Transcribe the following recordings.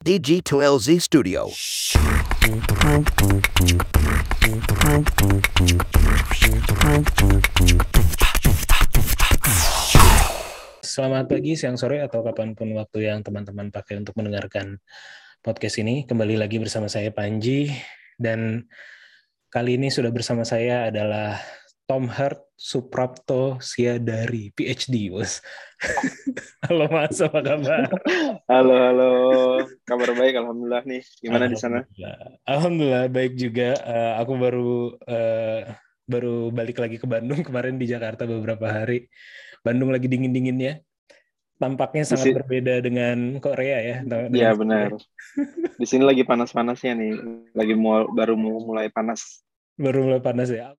DG2LZ Studio. Selamat pagi, siang, sore, atau kapan pun waktu yang teman-teman pakai untuk mendengarkan podcast ini. Kembali lagi bersama saya Panji, dan kali ini sudah bersama saya adalah Tom Hart Suprapto Siadari, PhD, bos. halo Mas, apa kabar? Halo, halo. Kabar baik, Alhamdulillah nih. Gimana di sana? Alhamdulillah, baik juga. Uh, aku baru uh, baru balik lagi ke Bandung kemarin di Jakarta beberapa hari. Bandung lagi dingin-dinginnya tampaknya sangat Disi... berbeda dengan Korea ya. Iya benar. Di sini lagi panas-panasnya nih, lagi mau baru mau mulai panas. Baru mulai panas ya.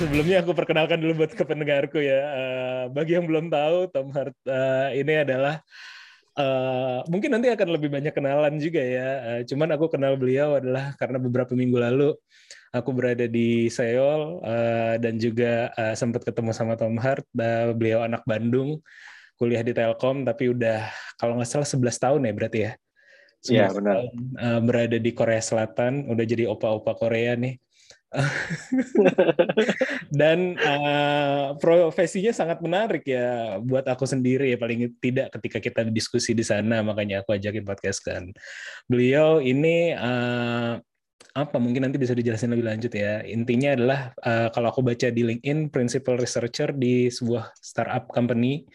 Sebelumnya aku perkenalkan dulu buat ke pendengarku ya. Uh, bagi yang belum tahu, Tom Hart uh, ini adalah Uh, mungkin nanti akan lebih banyak kenalan juga ya. Uh, cuman aku kenal beliau adalah karena beberapa minggu lalu aku berada di Seoul uh, dan juga uh, sempat ketemu sama Tom Hart. Uh, beliau anak Bandung, kuliah di Telkom, tapi udah kalau nggak salah 11 tahun ya berarti ya. Iya benar. Tahun, uh, berada di Korea Selatan, udah jadi opa-opa Korea nih. dan uh, profesinya sangat menarik ya buat aku sendiri ya paling tidak ketika kita diskusi di sana makanya aku ajakin podcast kan beliau ini uh, apa mungkin nanti bisa dijelasin lebih lanjut ya. Intinya adalah uh, kalau aku baca di LinkedIn principal researcher di sebuah startup company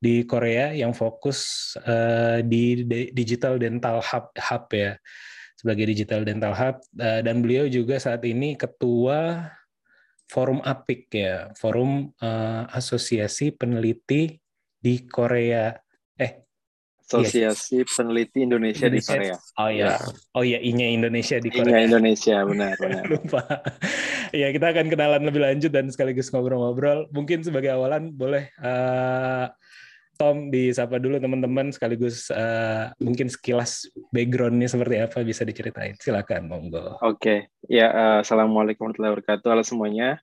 di Korea yang fokus uh, di digital dental hub hub ya sebagai digital dental hub uh, dan beliau juga saat ini ketua forum APIK ya forum uh, asosiasi peneliti di Korea eh Asosiasi yes. Peneliti Indonesia, Indonesia, di Korea. Oh iya. Oh iya, I-nya Indonesia di I-nya Korea. Indonesia, benar, benar. Lupa. ya, kita akan kenalan lebih lanjut dan sekaligus ngobrol-ngobrol. Mungkin sebagai awalan boleh uh, Tom disapa dulu teman-teman sekaligus uh, mungkin sekilas backgroundnya seperti apa bisa diceritain. Silakan, monggo. Oke, okay. ya uh, assalamualaikum warahmatullahi wabarakatuh. Halo semuanya.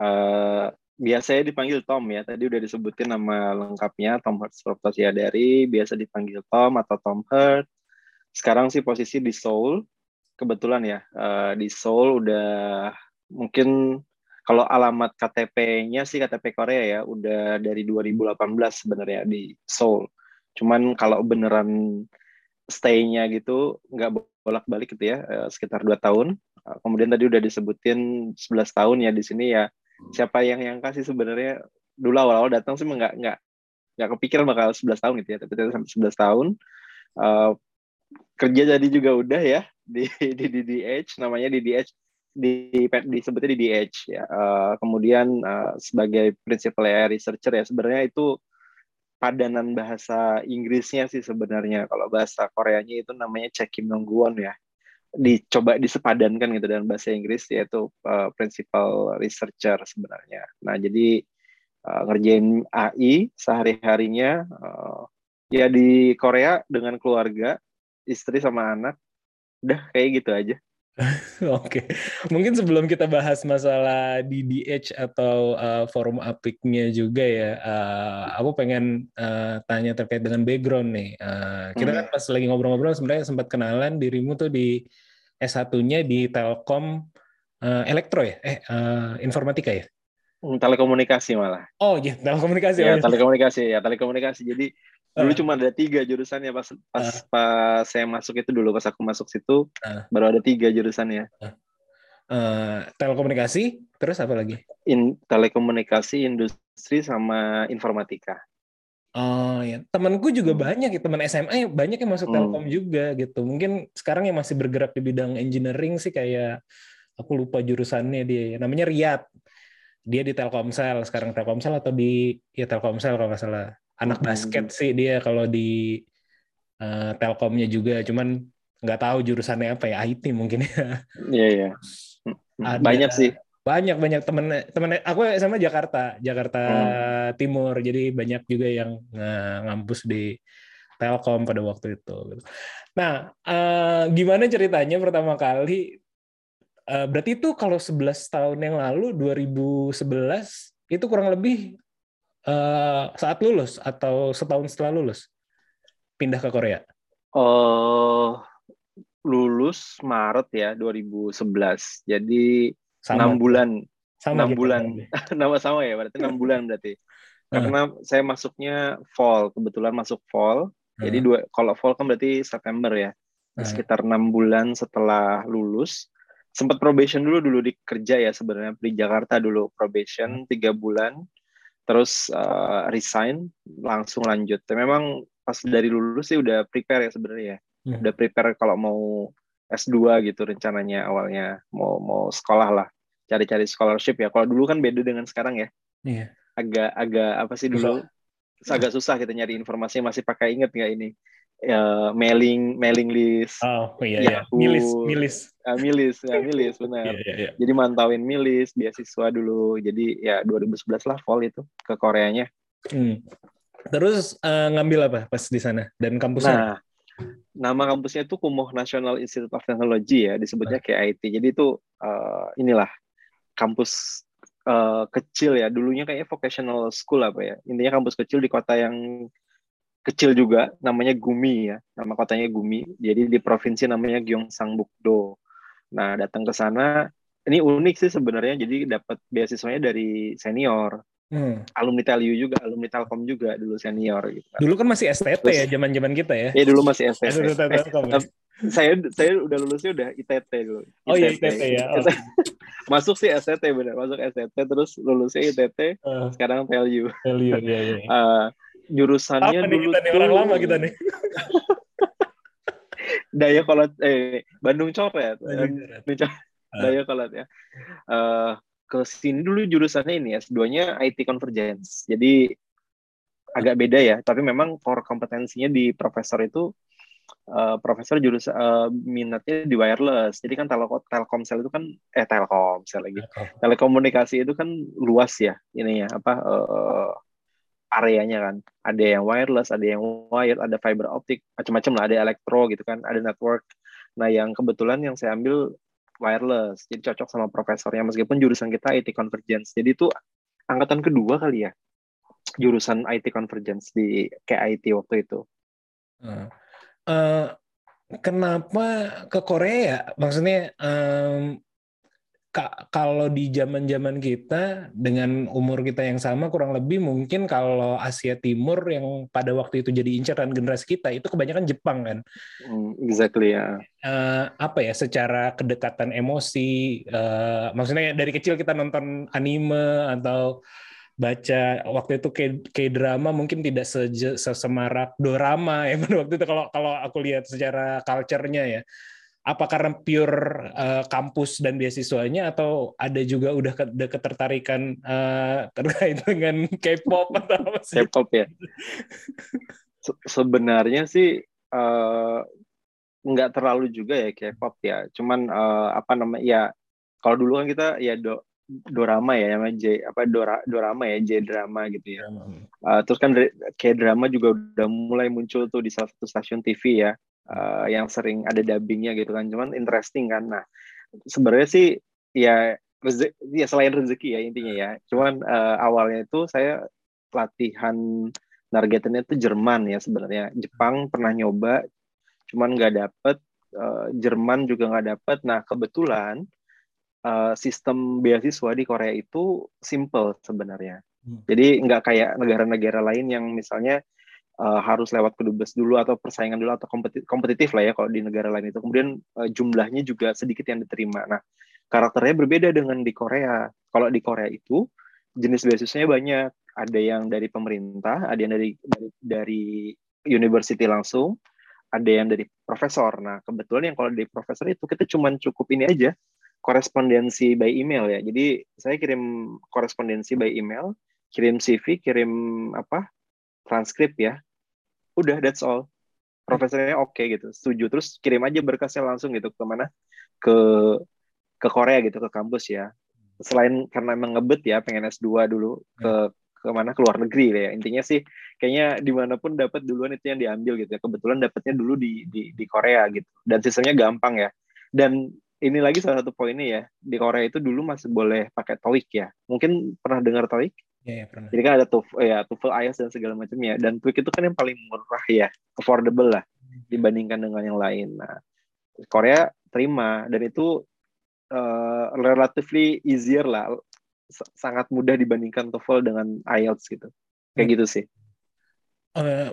Uh, biasanya dipanggil Tom ya. Tadi udah disebutin nama lengkapnya Tom Hurt dari biasa dipanggil Tom atau Tom Hurt. Sekarang sih posisi di Seoul. Kebetulan ya uh, di Seoul udah mungkin kalau alamat KTP-nya sih KTP Korea ya udah dari 2018 sebenarnya di Seoul. Cuman kalau beneran stay-nya gitu nggak bolak-balik gitu ya eh, sekitar dua tahun. Eh, kemudian tadi udah disebutin 11 tahun ya di sini ya. Siapa yang yang kasih sebenarnya dulu awal-awal datang sih nggak nggak nggak kepikiran bakal 11 tahun gitu ya. Tapi sampai 11 tahun uh, kerja jadi juga udah ya di di DDH namanya DDH di disebutnya di DH ya. Uh, kemudian uh, sebagai principal AI researcher ya sebenarnya itu padanan bahasa Inggrisnya sih sebenarnya kalau bahasa Koreanya itu namanya Chekim Nongguon ya dicoba disepadankan gitu dengan bahasa Inggris yaitu uh, principal researcher sebenarnya. Nah jadi uh, ngerjain AI sehari harinya uh, ya di Korea dengan keluarga istri sama anak udah kayak gitu aja. Oke, mungkin sebelum kita bahas masalah DDH atau uh, forum apiknya juga ya, uh, aku pengen uh, tanya terkait dengan background nih. Uh, kita hmm. kan pas lagi ngobrol-ngobrol sebenarnya sempat kenalan dirimu tuh di S1-nya di Telkom uh, Elektro ya, eh uh, informatika ya? Hmm, telekomunikasi malah. Oh iya, telekomunikasi. Ya, telekomunikasi ya, telekomunikasi. Jadi dulu uh. cuma ada tiga jurusannya pas pas uh. pas saya masuk itu dulu pas aku masuk situ uh. baru ada tiga jurusannya uh. Uh, telekomunikasi terus apa lagi In, telekomunikasi industri sama informatika Oh ya, temanku juga hmm. banyak ya teman SMA banyak yang masuk hmm. Telkom juga gitu. Mungkin sekarang yang masih bergerak di bidang engineering sih kayak aku lupa jurusannya dia. Namanya Riyad. Dia di Telkomsel sekarang Telkomsel atau di ya Telkomsel kalau nggak salah anak basket sih dia kalau di eh, Telkomnya juga, cuman nggak tahu jurusannya apa ya IT mungkin ya. Iya iya. Ada- Banyak sih. Banyak banyak temen temen aku sama Jakarta, Jakarta Hmm. Timur, jadi banyak juga yang ngampus di Telkom pada waktu itu. gitu. Nah, eh, gimana ceritanya pertama kali? eh, berarti itu kalau 11 tahun yang lalu, 2011 itu kurang lebih eh, saat lulus atau setahun setelah lulus pindah ke Korea. Oh, lulus Maret ya 2011. Jadi Sama. enam bulan, Sama enam kita. bulan. nama sama ya berarti enam bulan berarti. Karena saya masuknya fall, kebetulan masuk fall. Jadi dua, kalau fall kan berarti September ya. Hmm. Sekitar enam bulan setelah lulus, sempat probation dulu dulu di kerja ya sebenarnya di Jakarta dulu probation tiga bulan, terus eh, resign langsung lanjut. Tapi memang pas dari lulus sih udah prepare ya sebenarnya ya. Hmm. Udah prepare kalau mau S2 gitu rencananya awalnya mau mau sekolah lah, cari-cari scholarship ya. Kalau dulu kan beda dengan sekarang ya. Iya. Agak agak apa sih dulu? Agak susah kita nyari informasi masih pakai inget nggak ini? Ya, mailing mailing list, Oh iya iya. Yahoo. Milis milis. Ah, milis, ya, milis benar. Iya iya iya. Jadi mantauin milis, beasiswa dulu. Jadi ya 2011 lah fall itu ke Koreanya. Hmm. Terus eh, ngambil apa pas di sana dan kampusnya? Nah, nama kampusnya itu Kumoh National Institute of Technology ya, disebutnya KIT. Jadi itu eh, inilah kampus eh, kecil ya. Dulunya kayaknya vocational school apa ya. Intinya kampus kecil di kota yang kecil juga, namanya Gumi ya. Nama kotanya Gumi. Jadi di provinsi namanya Gyeongsangbuk-do. Nah, datang ke sana ini unik sih sebenarnya. Jadi dapat beasiswanya dari senior, Hmm. alumni TELU juga, alumni Telkom juga dulu senior gitu. Dulu kan masih STT Terus- ya zaman-zaman kita ya. Ya dulu masih STT. Eh, dulu Telkom ya. saya saya udah lulusnya udah ITT dulu. Oh iya ITT ya. Oh. Masuk sih STT benar, masuk STT terus lulusnya ITT, Eh, sekarang TELU. value ya ya. Eh, jurusannya Apa nih dulu kita nih orang lama kita nih. Daya kolot eh Bandung Coret. Bandung Bandung Coret. Daya kolot ya. Eh ke sini dulu jurusannya ini S2-nya IT Convergence. Jadi agak beda ya, tapi memang core kompetensinya di profesor itu eh, profesor jurusan eh, minatnya di wireless. Jadi kan telkom Telkomsel itu kan eh Telkomsel lagi. Telekomunikasi itu kan luas ya ininya apa eh, areanya kan. Ada yang wireless, ada yang wired, ada fiber optik, macam-macam lah, ada elektro gitu kan, ada network. Nah, yang kebetulan yang saya ambil wireless. Jadi cocok sama profesornya meskipun jurusan kita IT convergence. Jadi itu angkatan kedua kali ya jurusan IT convergence di KIT waktu itu. Eh, kenapa ke Korea? Maksudnya em, ka- kalau di zaman-zaman kita dengan umur kita yang sama kurang lebih mungkin kalau Asia Timur yang pada waktu itu jadi incaran generasi kita itu kebanyakan Jepang kan. Hmm, exactly ya. Eh, apa ya secara kedekatan emosi eh, maksudnya dari kecil kita nonton anime atau baca waktu itu K- K-drama mungkin tidak seje- sesemarak dorama ya pada waktu itu kalau kalau aku lihat secara culture-nya ya apa karena pure eh, kampus dan beasiswanya atau ada juga udah ke- ada ketertarikan eh, terkait dengan K-pop atau apa sih? K-pop ya. Se- sebenarnya sih eh, nggak terlalu juga ya K-pop ya. Cuman eh, apa namanya ya kalau dulu kan kita ya do, dorama ya namanya J apa dora, dorama ya J drama gitu ya. Uh, terus kan kayak drama juga udah mulai muncul tuh di salah satu stasiun TV ya, uh, yang sering ada dubbingnya gitu kan. Cuman interesting kan. Nah, sebenarnya sih ya reze- ya selain rezeki ya intinya ya. Cuman uh, awalnya itu saya latihan targetnya itu Jerman ya sebenarnya. Jepang pernah nyoba, cuman nggak dapet. Uh, Jerman juga nggak dapet. Nah, kebetulan uh, sistem beasiswa di Korea itu simple sebenarnya. Jadi nggak kayak negara-negara lain yang misalnya uh, harus lewat kedubes dulu atau persaingan dulu atau kompetitif, kompetitif lah ya kalau di negara lain itu. Kemudian uh, jumlahnya juga sedikit yang diterima. Nah, karakternya berbeda dengan di Korea. Kalau di Korea itu jenis beasiswanya banyak. Ada yang dari pemerintah, ada yang dari dari, dari university langsung, ada yang dari profesor. Nah, kebetulan yang kalau dari profesor itu kita cuma cukup ini aja korespondensi by email ya. Jadi saya kirim korespondensi by email, kirim CV, kirim apa transkrip ya. Udah that's all. profesornya oke gitu setuju. Terus kirim aja berkasnya langsung gitu ke mana ke ke Korea gitu ke kampus ya. Selain karena emang ngebet ya pengen S2 dulu ke ke mana ke luar negeri ya intinya sih kayaknya di mana pun dapat duluan itu yang diambil gitu ya. Kebetulan dapatnya dulu di di di Korea gitu. Dan sistemnya gampang ya. Dan ini lagi salah satu poinnya ya. Di Korea itu dulu masih boleh pakai TOEIC ya. Mungkin pernah dengar TOEIC ya, ya pernah. Jadi kan ada TOEFL ya TOEFL IELTS dan segala macamnya dan TOEIC itu kan yang paling murah ya. Affordable lah dibandingkan dengan yang lain. Nah Korea terima. Dan itu uh, relatively easier lah sangat mudah dibandingkan TOEFL dengan IELTS gitu. Kayak gitu sih. Eh,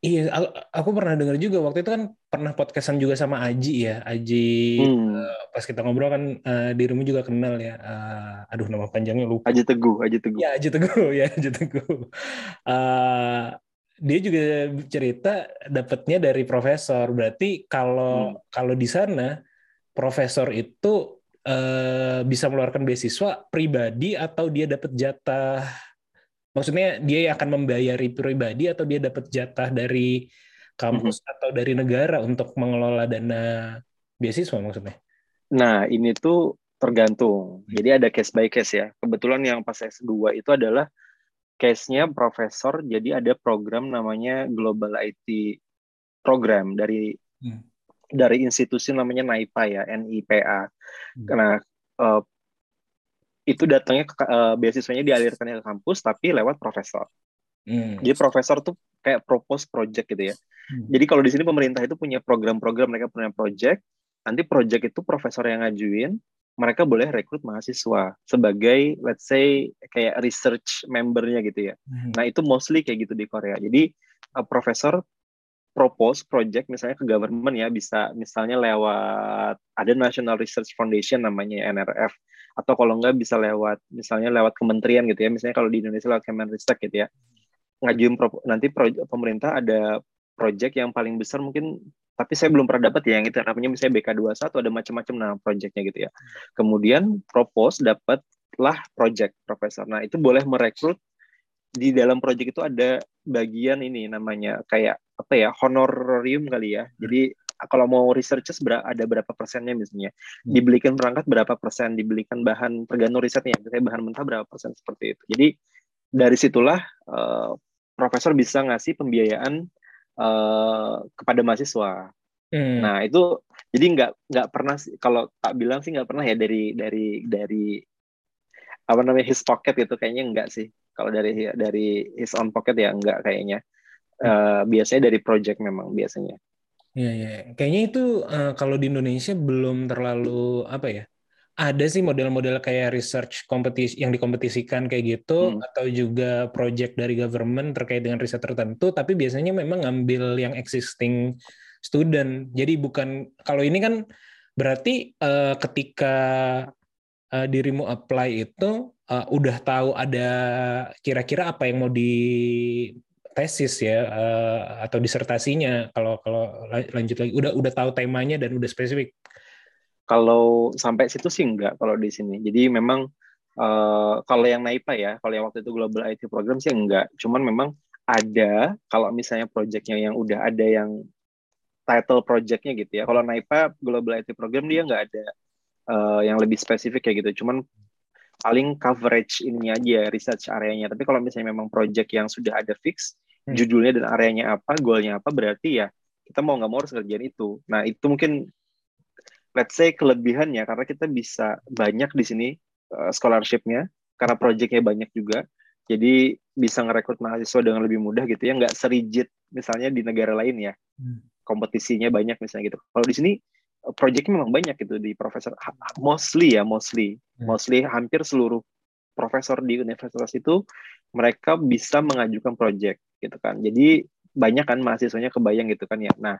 iya, aku, aku pernah dengar juga waktu itu kan pernah podcastan juga sama Aji ya, Aji. hmm. eh, pas kita ngobrol kan eh, dirimu juga kenal ya. Eh, aduh nama panjangnya lupa. Aji Teguh Aji Teguh Ya Aji Teguh ya Aji Teguh. Eh, dia juga cerita dapatnya dari profesor. Berarti kalau Hmm. kalau di sana profesor itu eh, bisa mengeluarkan beasiswa pribadi atau dia dapat jatah Maksudnya dia akan membayari pribadi atau dia dapat jatah dari kampus atau dari negara untuk mengelola dana beasiswa maksudnya? Nah, ini tuh tergantung. Jadi ada case by case ya. Kebetulan yang pas S2 itu adalah case-nya profesor, jadi ada program namanya Global IT Program dari Hmm. dari institusi namanya NIPA ya, NIPA. Hmm. Nah, eh, itu datangnya ke eh, beasiswanya dialirkan ke kampus tapi lewat profesor. Hmm. Jadi profesor tuh kayak propose project gitu ya. Hmm. Jadi kalau di sini pemerintah itu punya program-program, mereka punya project, nanti project itu profesor yang ngajuin, mereka boleh rekrut mahasiswa sebagai let's say kayak research membernya gitu ya. Hmm. Nah, itu mostly kayak gitu di Korea. Jadi uh, profesor propose project misalnya ke government ya bisa misalnya lewat ada National Research Foundation namanya NRF atau kalau enggak bisa lewat misalnya lewat kementerian gitu ya. Misalnya kalau di Indonesia lewat Kemenristek gitu ya. Ngajuin pro- nanti pro- pemerintah ada project yang paling besar mungkin tapi saya belum pernah dapat ya yang itu. Namanya misalnya BK21 ada macam-macam nama projectnya gitu ya. Kemudian propose dapatlah project profesor. Nah itu boleh merekrut di dalam project itu ada bagian ini namanya kayak apa ya honorarium kali ya. Jadi kalau mau researches ber- ada berapa persennya misalnya. Dibelikan perangkat berapa persen dibelikan bahan tergantung risetnya. Misalnya bahan mentah berapa persen seperti itu. Jadi dari situlah eh, profesor bisa ngasih pembiayaan eh, kepada mahasiswa. Hmm. Nah itu jadi nggak nggak pernah kalau tak bilang sih nggak pernah ya dari dari dari apa namanya his pocket gitu. Kayaknya enggak sih. Kalau dari dari his own pocket ya enggak kayaknya. Eh, biasanya dari project memang biasanya Iya, iya. Kayaknya itu eh, kalau di Indonesia belum terlalu apa ya? Ada sih model-model kayak research kompetisi yang dikompetisikan kayak gitu Hmm. atau juga project dari government terkait dengan riset tertentu, tapi biasanya memang ngambil yang existing student. Jadi bukan kalau ini kan berarti eh, ketika eh, dirimu apply itu eh, udah tahu ada kira-kira apa yang mau di tesis ya eh, atau disertasinya kalau kalau la- lanjut lagi. Udah udah tahu temanya dan udah spesifik. kalau sampai situ sih enggak kalau di sini. Jadi memang eh, kalau yang NAIPA ya kalau yang waktu itu Global IT Program sih enggak. Cuman memang ada kalau misalnya projectnya yang udah ada yang title projectnya gitu ya. Kalau NAIPA Global IT Program dia nggak ada eh, yang lebih spesifik kayak gitu. Cuman paling coverage ininya aja research areanya. Tapi kalau misalnya memang project yang sudah ada fix Hmm. judulnya dan areanya apa goalnya apa berarti ya kita mau nggak mau harus kerjain itu nah itu mungkin let's say kelebihannya karena kita bisa banyak di sini uh, scholarshipnya karena projectnya banyak juga jadi bisa ngerekrut mahasiswa dengan lebih mudah gitu ya nggak serigid misalnya di negara lain ya Hmm. kompetisinya banyak misalnya gitu kalau di sini uh, projectnya memang banyak gitu di profesor mostly ya mostly Hmm. mostly hampir seluruh profesor di universitas itu mereka bisa mengajukan project gitu kan. Jadi banyak kan mahasiswanya kebayang gitu kan ya. Nah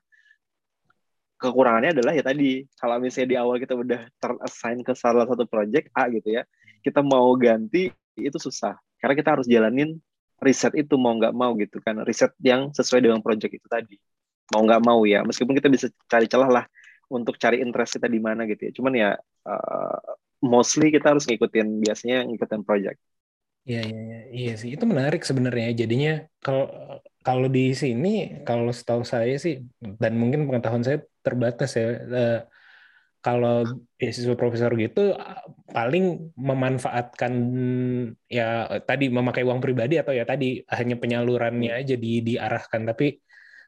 kekurangannya adalah ya tadi kalau misalnya di awal kita udah terassign ke salah satu project A gitu ya kita mau ganti itu susah. Karena kita harus jalanin riset itu mau nggak mau gitu kan. Riset yang sesuai dengan project itu tadi. Mau nggak mau ya meskipun kita bisa cari celah lah untuk cari interest kita di mana gitu ya. Cuman ya uh, mostly kita harus ngikutin biasanya ngikutin project Iya, iya, iya, iya sih. Itu menarik sebenarnya. Jadinya kalau kalau di sini, kalau setahu saya sih, dan mungkin pengetahuan saya terbatas ya. eh, kalau beasiswa profesor gitu, paling memanfaatkan ya tadi memakai uang pribadi atau ya tadi hanya penyalurannya aja di diarahkan. Tapi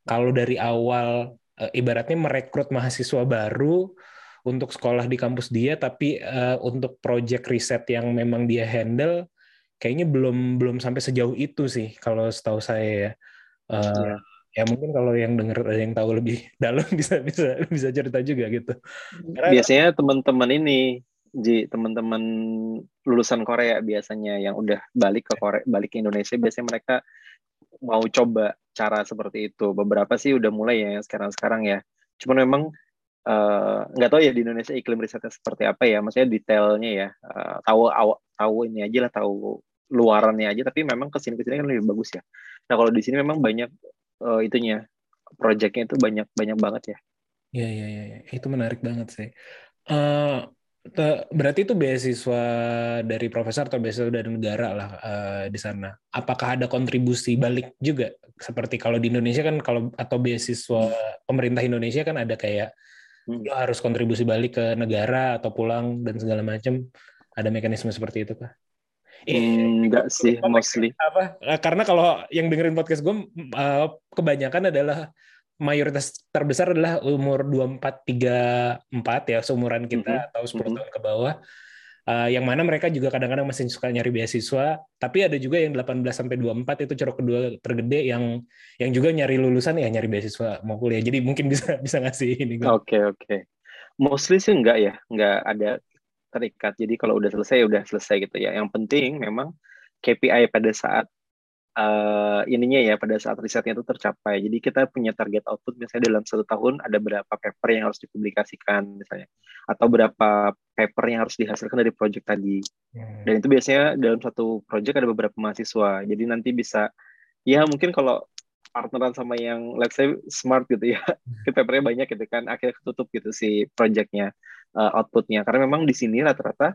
kalau dari awal eh, ibaratnya merekrut mahasiswa baru untuk sekolah di kampus dia, tapi eh, untuk project riset yang memang dia handle kayaknya belum belum sampai sejauh itu sih kalau setahu saya ya. Iya. ya mungkin kalau yang denger ada yang tahu lebih dalam bisa bisa bisa cerita juga gitu. Karena Biasanya teman-teman ini, Ji, teman-teman lulusan Korea biasanya yang udah balik ke Korea, balik ke Indonesia, biasanya mereka mau coba cara seperti itu. Beberapa sih udah mulai ya sekarang-sekarang ya. Cuman memang eh, nggak tahu ya di Indonesia iklim risetnya seperti apa ya. Maksudnya detailnya ya. Eh, tahu tahu ini aja lah, tahu luarannya aja. Tapi memang ke sini ke sini kan lebih bagus ya. Nah kalau di sini memang banyak eh, itunya, projectnya itu banyak banyak banget ya. Iya, iya, iya, iya. itu menarik banget sih. Te- berarti itu beasiswa dari profesor atau beasiswa dari negara lah eh, di sana. Apakah ada kontribusi balik juga? Seperti kalau di Indonesia kan kalau atau beasiswa pemerintah Indonesia kan ada kayak Hmm. lo harus kontribusi balik ke negara atau pulang dan segala macam. Ada mekanisme seperti itu kah? Eh, Hmm, enggak sih, mostly. apa? Eh, Karena kalau yang dengerin podcast gue eh, kebanyakan adalah mayoritas terbesar adalah umur 24 34 ya seumuran kita Mhm. atau 10 Mhm. tahun ke bawah. Eh, yang mana mereka juga kadang-kadang masih suka nyari beasiswa, tapi ada juga yang 18 sampai 24 itu ceruk kedua tergede yang yang juga nyari lulusan ya nyari beasiswa mau kuliah. Jadi mungkin bisa bisa ngasih ini. Oke, oke. Mostly sih enggak ya, enggak ada terikat. Jadi kalau udah selesai, udah selesai gitu ya. Yang penting memang KPI pada saat eh, ininya ya, pada saat risetnya itu tercapai. Jadi kita punya target output misalnya dalam satu tahun ada berapa paper yang harus dipublikasikan misalnya. Atau berapa paper yang harus dihasilkan dari project tadi. Hmm. Dan itu biasanya dalam satu project ada beberapa mahasiswa. Jadi nanti bisa, ya mungkin kalau partneran sama yang let's say smart gitu ya, papernya banyak gitu kan, akhirnya ketutup gitu si projectnya, uh, outputnya. Karena memang di sini rata-rata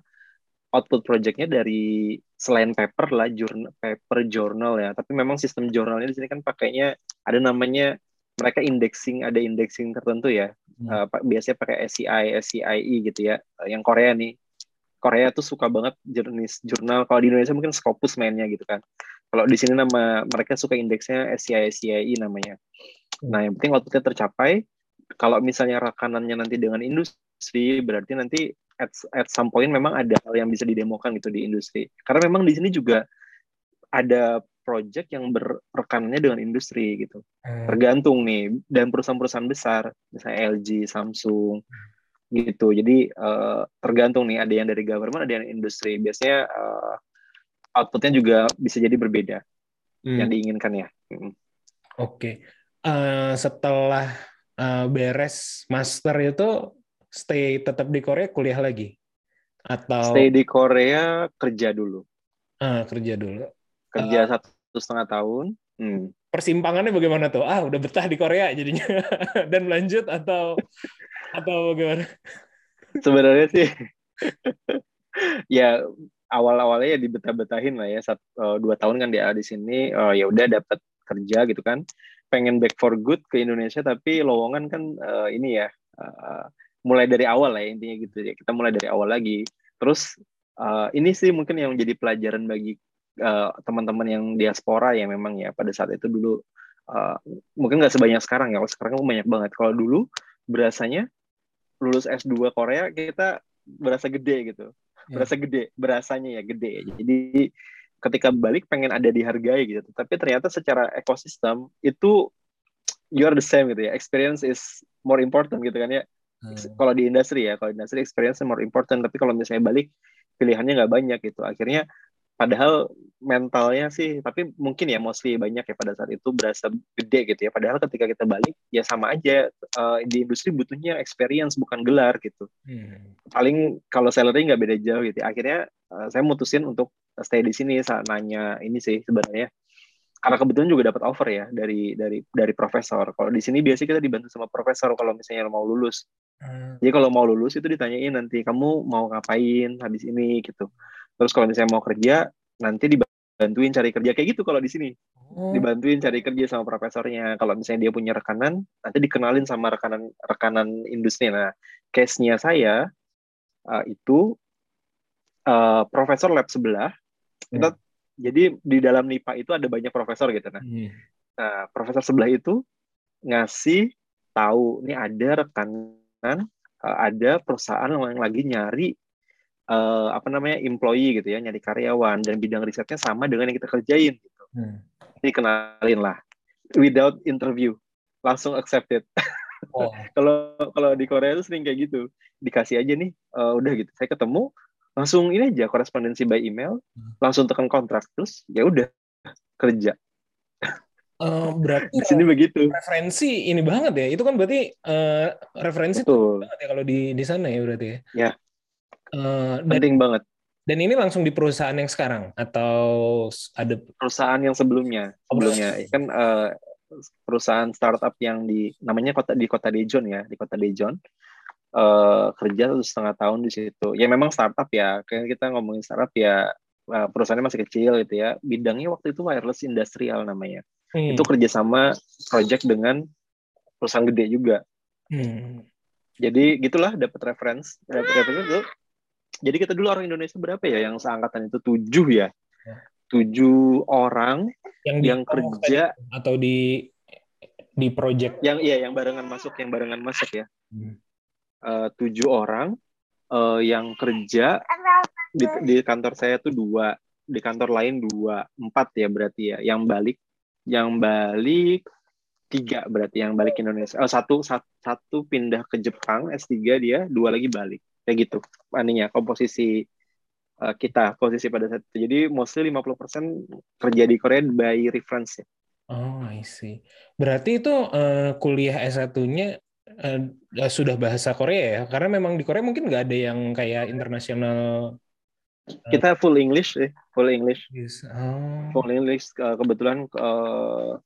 output projectnya dari selain paper lah, jurnal, paper journal ya. Tapi memang sistem jurnalnya di sini kan pakainya ada namanya mereka indexing, ada indexing tertentu ya. Hmm. Uh, biasanya pakai SCI, SCIE gitu ya. Uh, yang Korea nih, Korea tuh suka banget jenis jurnal. Kalau di Indonesia mungkin Scopus mainnya gitu kan. Kalau di sini nama mereka suka indeksnya SCI, SCIE namanya. Nah, yang penting outputnya tercapai. Kalau misalnya rekanannya nanti dengan industri, berarti nanti at, at some point memang ada hal yang bisa didemokan gitu di industri. Karena memang di sini juga ada project yang berrekanannya dengan industri gitu. Hmm. Tergantung nih dan perusahaan-perusahaan besar, misalnya LG, Samsung gitu. Jadi eh, tergantung nih ada yang dari government, ada yang industri. Biasanya eh, outputnya juga bisa jadi berbeda Hmm. yang diinginkan ya. Mm. Oke. Eh, setelah eh, beres master itu stay tetap di Korea kuliah lagi atau Stay di Korea kerja dulu, ah, kerja dulu. kerja satu setengah tahun. Hmm. Persimpangannya bagaimana tuh? Ah, udah betah di Korea jadinya dan lanjut atau atau bagaimana? Sebenarnya sih ya awal-awalnya ya dibetah-betahin lah ya sat, eh, dua tahun kan dia di sini eh, ya udah dapat kerja gitu kan pengen back for good ke Indonesia tapi lowongan kan eh, ini ya eh, mulai dari awal lah ya intinya gitu. Ya kita mulai dari awal lagi. Terus eh, ini sih mungkin yang jadi pelajaran bagi eh, teman-teman yang diaspora ya memang ya. Pada saat itu dulu eh, mungkin nggak sebanyak sekarang ya. Kalau sekarang banyak banget. Kalau dulu berasanya lulus S2 Korea kita berasa gede gitu. Ya. berasa gede. Berasanya ya gede. Jadi ketika balik pengen ada dihargai gitu. Tapi ternyata secara ekosistem itu you are the same gitu ya. Experience is more important gitu kan ya Hmm. kalau di industri ya kalau di industri experience more important tapi kalau misalnya balik pilihannya nggak banyak gitu. Akhirnya padahal mentalnya sih tapi mungkin ya mostly banyak ya pada saat itu berasa gede gitu ya. Padahal ketika kita balik ya sama aja eh, di industri butuhnya experience bukan gelar gitu. Hmm. paling kalau salary nggak beda jauh gitu. Akhirnya eh, saya mutusin untuk stay di sini saat nanya ini sih sebenarnya karena kebetulan juga dapat offer ya dari dari dari profesor. Kalau di sini biasanya kita dibantu sama profesor kalau misalnya mau lulus. Hmm. jadi kalau mau lulus itu ditanyain nanti kamu mau ngapain habis ini? gitu. Terus kalau misalnya mau kerja nanti dibantuin cari kerja. Kayak gitu kalau di sini. Oh, dibantuin cari kerja sama profesornya. Kalau misalnya dia punya rekanan nanti dikenalin sama rekanan rekanan industri. Nah case-nya saya uh, itu uh, profesor lab sebelah kita jadi di dalam NIPA itu ada banyak profesor gitu nah hmm. Nah, profesor sebelah itu ngasih tahu ini ada rekanan, uh, ada perusahaan yang lagi nyari uh, apa namanya employee gitu ya, nyari karyawan dan bidang risetnya sama dengan yang kita kerjain. Gitu. Hmm. Ini kenalin lah, without interview, langsung accepted. Oh. Kalau kalau di Korea itu sering kayak gitu, dikasih aja nih, uh, udah gitu, saya ketemu langsung ini aja korespondensi by email, langsung tekan kontrak terus ya udah kerja. Eh, berarti Di sini begitu. referensi ini banget ya. Itu kan berarti eh, referensi Betul. banget ya kalau di di sana ya berarti ya. Ya. Eh, dan, Penting banget. dan ini langsung di perusahaan yang sekarang atau ada perusahaan yang sebelumnya Oh, sebelumnya kan eh, perusahaan startup yang di namanya kota di kota Daejeon ya di kota Daejeon eh, kerja satu setengah tahun di situ. Ya memang startup ya. Kayak kita ngomongin startup ya eh, perusahaannya masih kecil gitu ya. Bidangnya waktu itu wireless industrial namanya. Hmm, itu kerjasama project dengan perusahaan gede juga. Hmm. jadi gitulah dapat reference. Dapat reference itu jadi kita dulu orang Indonesia berapa ya yang seangkatan itu? Tujuh ya? Ya. tujuh orang yang di yang kerja atau di di project. Yang iya yang barengan masuk yang barengan masuk ya. Hmm. Eh, tujuh orang eh, yang kerja di, di kantor saya tuh dua di kantor lain dua empat ya berarti ya yang balik yang balik tiga berarti yang balik Indonesia oh, satu, satu pindah ke Jepang S3 dia dua lagi balik kayak gitu aninya komposisi eh, kita posisi pada saat itu jadi mostly 50% kerja di Korea by reference ya Oh, I see. Berarti itu eh, kuliah S1-nya eh, sudah bahasa Korea ya? Karena memang di Korea mungkin nggak ada yang kayak internasional. kita full English ya full English Oh. full English uh, kebetulan uh,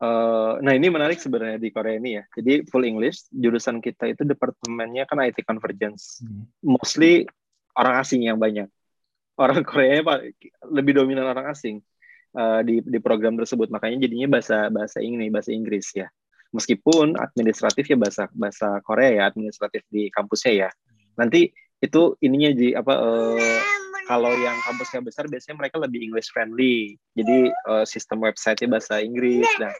uh, nah ini menarik sebenarnya di Korea ini ya jadi full English jurusan kita itu departemennya kan IT convergence Hmm. mostly orang asing yang banyak orang Korea lebih dominan orang asing uh, di di program tersebut makanya jadinya bahasa bahasa ini bahasa Inggris ya meskipun administratif ya bahasa bahasa Korea ya administratif di kampusnya ya nanti itu ininya di apa eh, kalau yang kampusnya besar biasanya mereka lebih English friendly jadi eh, sistem website-nya bahasa Inggris dan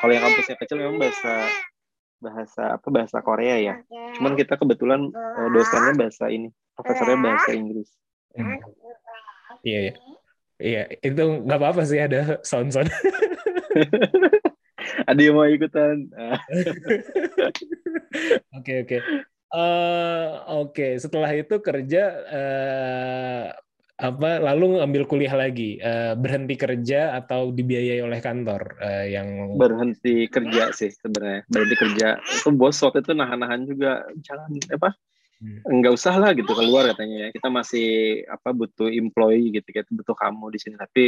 kalau yang kampusnya kecil memang bahasa bahasa apa bahasa Korea ya cuman kita kebetulan eh, dosennya bahasa ini profesornya bahasa Inggris Hmm. Iya, iya. Iya, itu nggak apa-apa sih ada sound-sound. ada yang mau ikutan. Oke, oke. Eh, oke, setelah itu kerja eh, apa lalu ngambil kuliah lagi, Eh, berhenti kerja atau dibiayai oleh kantor eh, yang berhenti kerja sih sebenarnya. Berhenti kerja. Itu bos waktu itu nahan-nahan juga jangan apa? Hmm. nggak usah lah gitu keluar katanya ya. Kita masih apa butuh employee gitu kita butuh kamu di sini. Tapi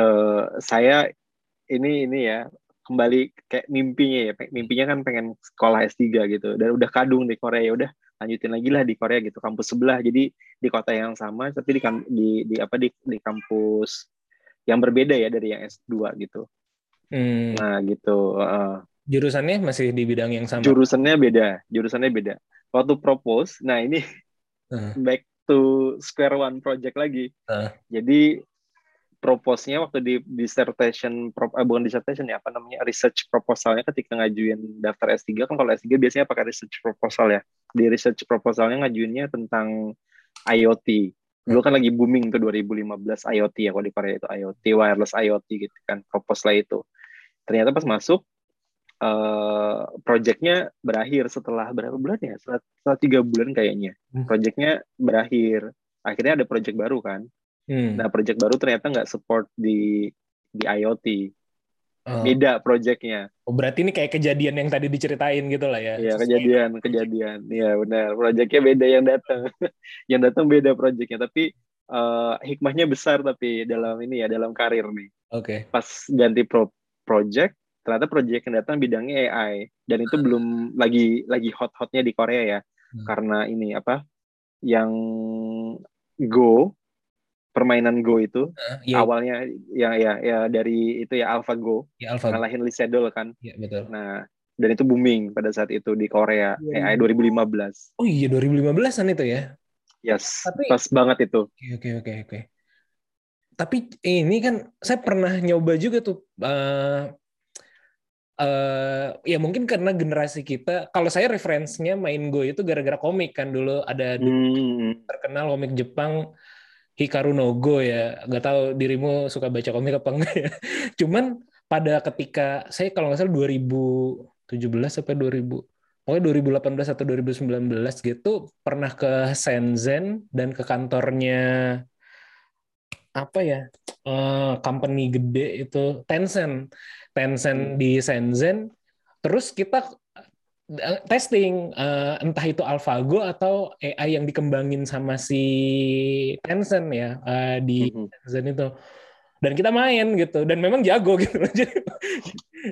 eh, saya ini ini ya kembali kayak mimpinya ya mimpinya kan pengen sekolah S3 gitu dan udah kadung di Korea ya udah lanjutin lagi lah di Korea gitu kampus sebelah jadi di kota yang sama tapi di di, di apa di di kampus yang berbeda ya dari yang S2 gitu Hmm, nah gitu Heeh. jurusannya masih di bidang yang sama. jurusannya beda jurusannya beda waktu propose nah ini Hmm. back to square one project lagi Hmm. jadi propose-nya waktu di dissertation pro, eh, bukan dissertation ya apa namanya research proposalnya ketika ngajuin daftar S3 kan kalau S3 biasanya pakai research proposal ya di research proposalnya ngajuinnya tentang IoT dulu kan lagi booming tuh 2015 IoT ya kalau di Korea itu IoT wireless IoT gitu kan proposal itu ternyata pas masuk eh projectnya berakhir setelah berapa bulan ya? Setelah, setelah tiga bulan kayaknya. Hmm. Projectnya berakhir. Akhirnya ada project baru kan. Hmm. Nah project baru ternyata nggak support di di IoT. Oh. Beda projectnya. Oh, berarti ini kayak kejadian yang tadi diceritain gitu lah ya. Iya kejadian dengan kejadian. Iya benar. Projectnya beda yang datang. yang datang beda projectnya. Tapi eh, hikmahnya besar tapi dalam ini ya dalam karir nih. Oke. pas ganti pro project ternyata project yang datang bidangnya AI dan itu belum lagi lagi hot-hotnya di Korea ya Hmm. karena ini apa yang Go permainan Go itu ya, awalnya ya ya ya dari itu ya AlphaGo ya Alpha. ngalahin Lee Sedol kan. Ya, betul. Nah, dan itu booming pada saat itu di Korea AI 2015. Oh iya 2015-an itu ya. Yes, Tapi- pas banget itu. Oke oke oke oke. Tapi ini kan saya pernah nyoba juga tuh eh eh, ya mungkin karena generasi kita kalau saya referensinya main Go itu gara-gara komik kan dulu ada Hmm, terkenal komik Jepang Hikaru no Go ya. Nggak tahu dirimu suka baca komik apa enggak ya. Cuman pada ketika saya kalau nggak salah 2017 sampai 2000 pokoknya 2018 atau 2019 gitu pernah ke Shenzhen dan ke kantornya apa ya eh, company gede itu Tencent Tencent di Shenzhen terus kita testing eh, entah itu AlphaGo atau AI yang dikembangin sama si Tencent ya eh, di. Zen itu dan kita main gitu dan memang jago gitu jadi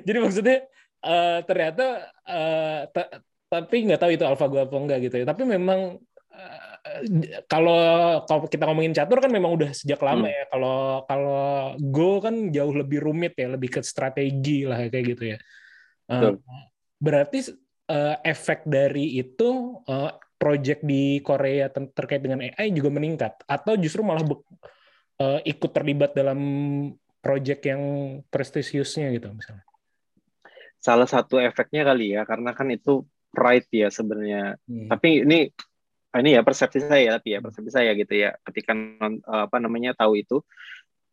jadi maksudnya eh, ternyata eh, ta- tapi nggak tahu itu AlphaGo apa enggak gitu ya tapi memang eh, kalau kalau kita ngomongin catur kan memang udah sejak lama Hmm. ya kalau kalau Go kan jauh lebih rumit ya lebih ke strategi lah kayak gitu ya Eh, Betul. berarti eh, efek dari itu eh, project di Korea ter- terkait dengan AI juga meningkat atau justru malah eh, ikut terlibat dalam project yang prestisiusnya gitu misalnya. Salah satu efeknya kali ya, karena kan itu pride ya sebenarnya. Hmm. Tapi ini ini ya persepsi saya tapi ya persepsi saya gitu ya. Ketika non- apa namanya tahu itu,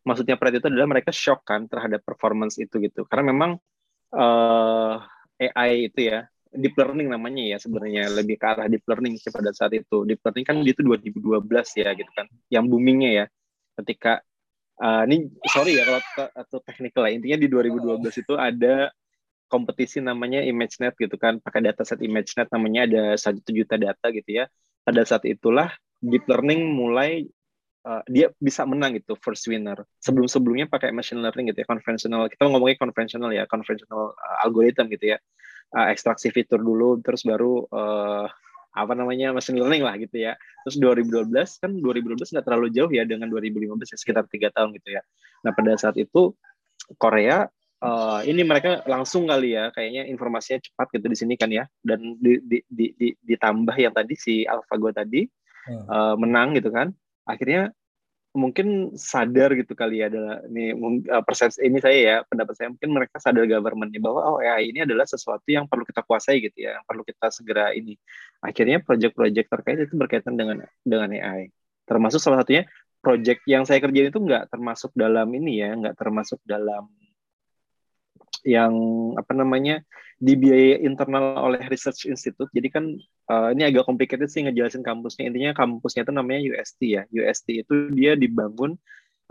maksudnya pride itu adalah mereka shock kan terhadap performance itu gitu. Karena memang eh, AI itu ya deep learning namanya ya sebenarnya lebih ke arah deep learning sih pada saat itu. Deep learning kan itu 2012 ya gitu kan. Yang boomingnya ya ketika eh, ini sorry ya kalau atau technical lah intinya di 2012 itu ada kompetisi namanya ImageNet gitu kan pakai dataset ImageNet namanya ada satu juta data gitu ya pada saat itulah deep learning mulai uh, dia bisa menang gitu first winner sebelum sebelumnya pakai machine learning gitu ya konvensional kita ngomongin konvensional ya konvensional uh, algorithm gitu ya Uh, ekstraksi fitur dulu terus baru uh, apa namanya machine learning lah gitu ya. Terus 2012 kan 2012 nggak terlalu jauh ya dengan 2015 ya sekitar tiga tahun gitu ya. Nah pada saat itu Korea eh, ini mereka langsung kali ya kayaknya informasinya cepat gitu di sini kan ya. Dan di, di, di, di- ditambah yang tadi si AlphaGo tadi Hmm. eh, menang gitu kan. Akhirnya mungkin sadar gitu kali ya adalah ini eh, persepsi ini saya ya pendapat saya mungkin mereka sadar governmentnya bahwa oh ya ini adalah sesuatu yang perlu kita kuasai gitu ya yang perlu kita segera ini. Akhirnya project-project terkait itu berkaitan dengan dengan AI termasuk salah satunya project yang saya kerjain itu nggak termasuk dalam ini ya nggak termasuk dalam yang apa namanya dibiayai internal oleh research institute. Jadi kan eh, ini agak complicated sih ngejelasin kampusnya. Intinya kampusnya itu namanya UST ya. UST itu dia dibangun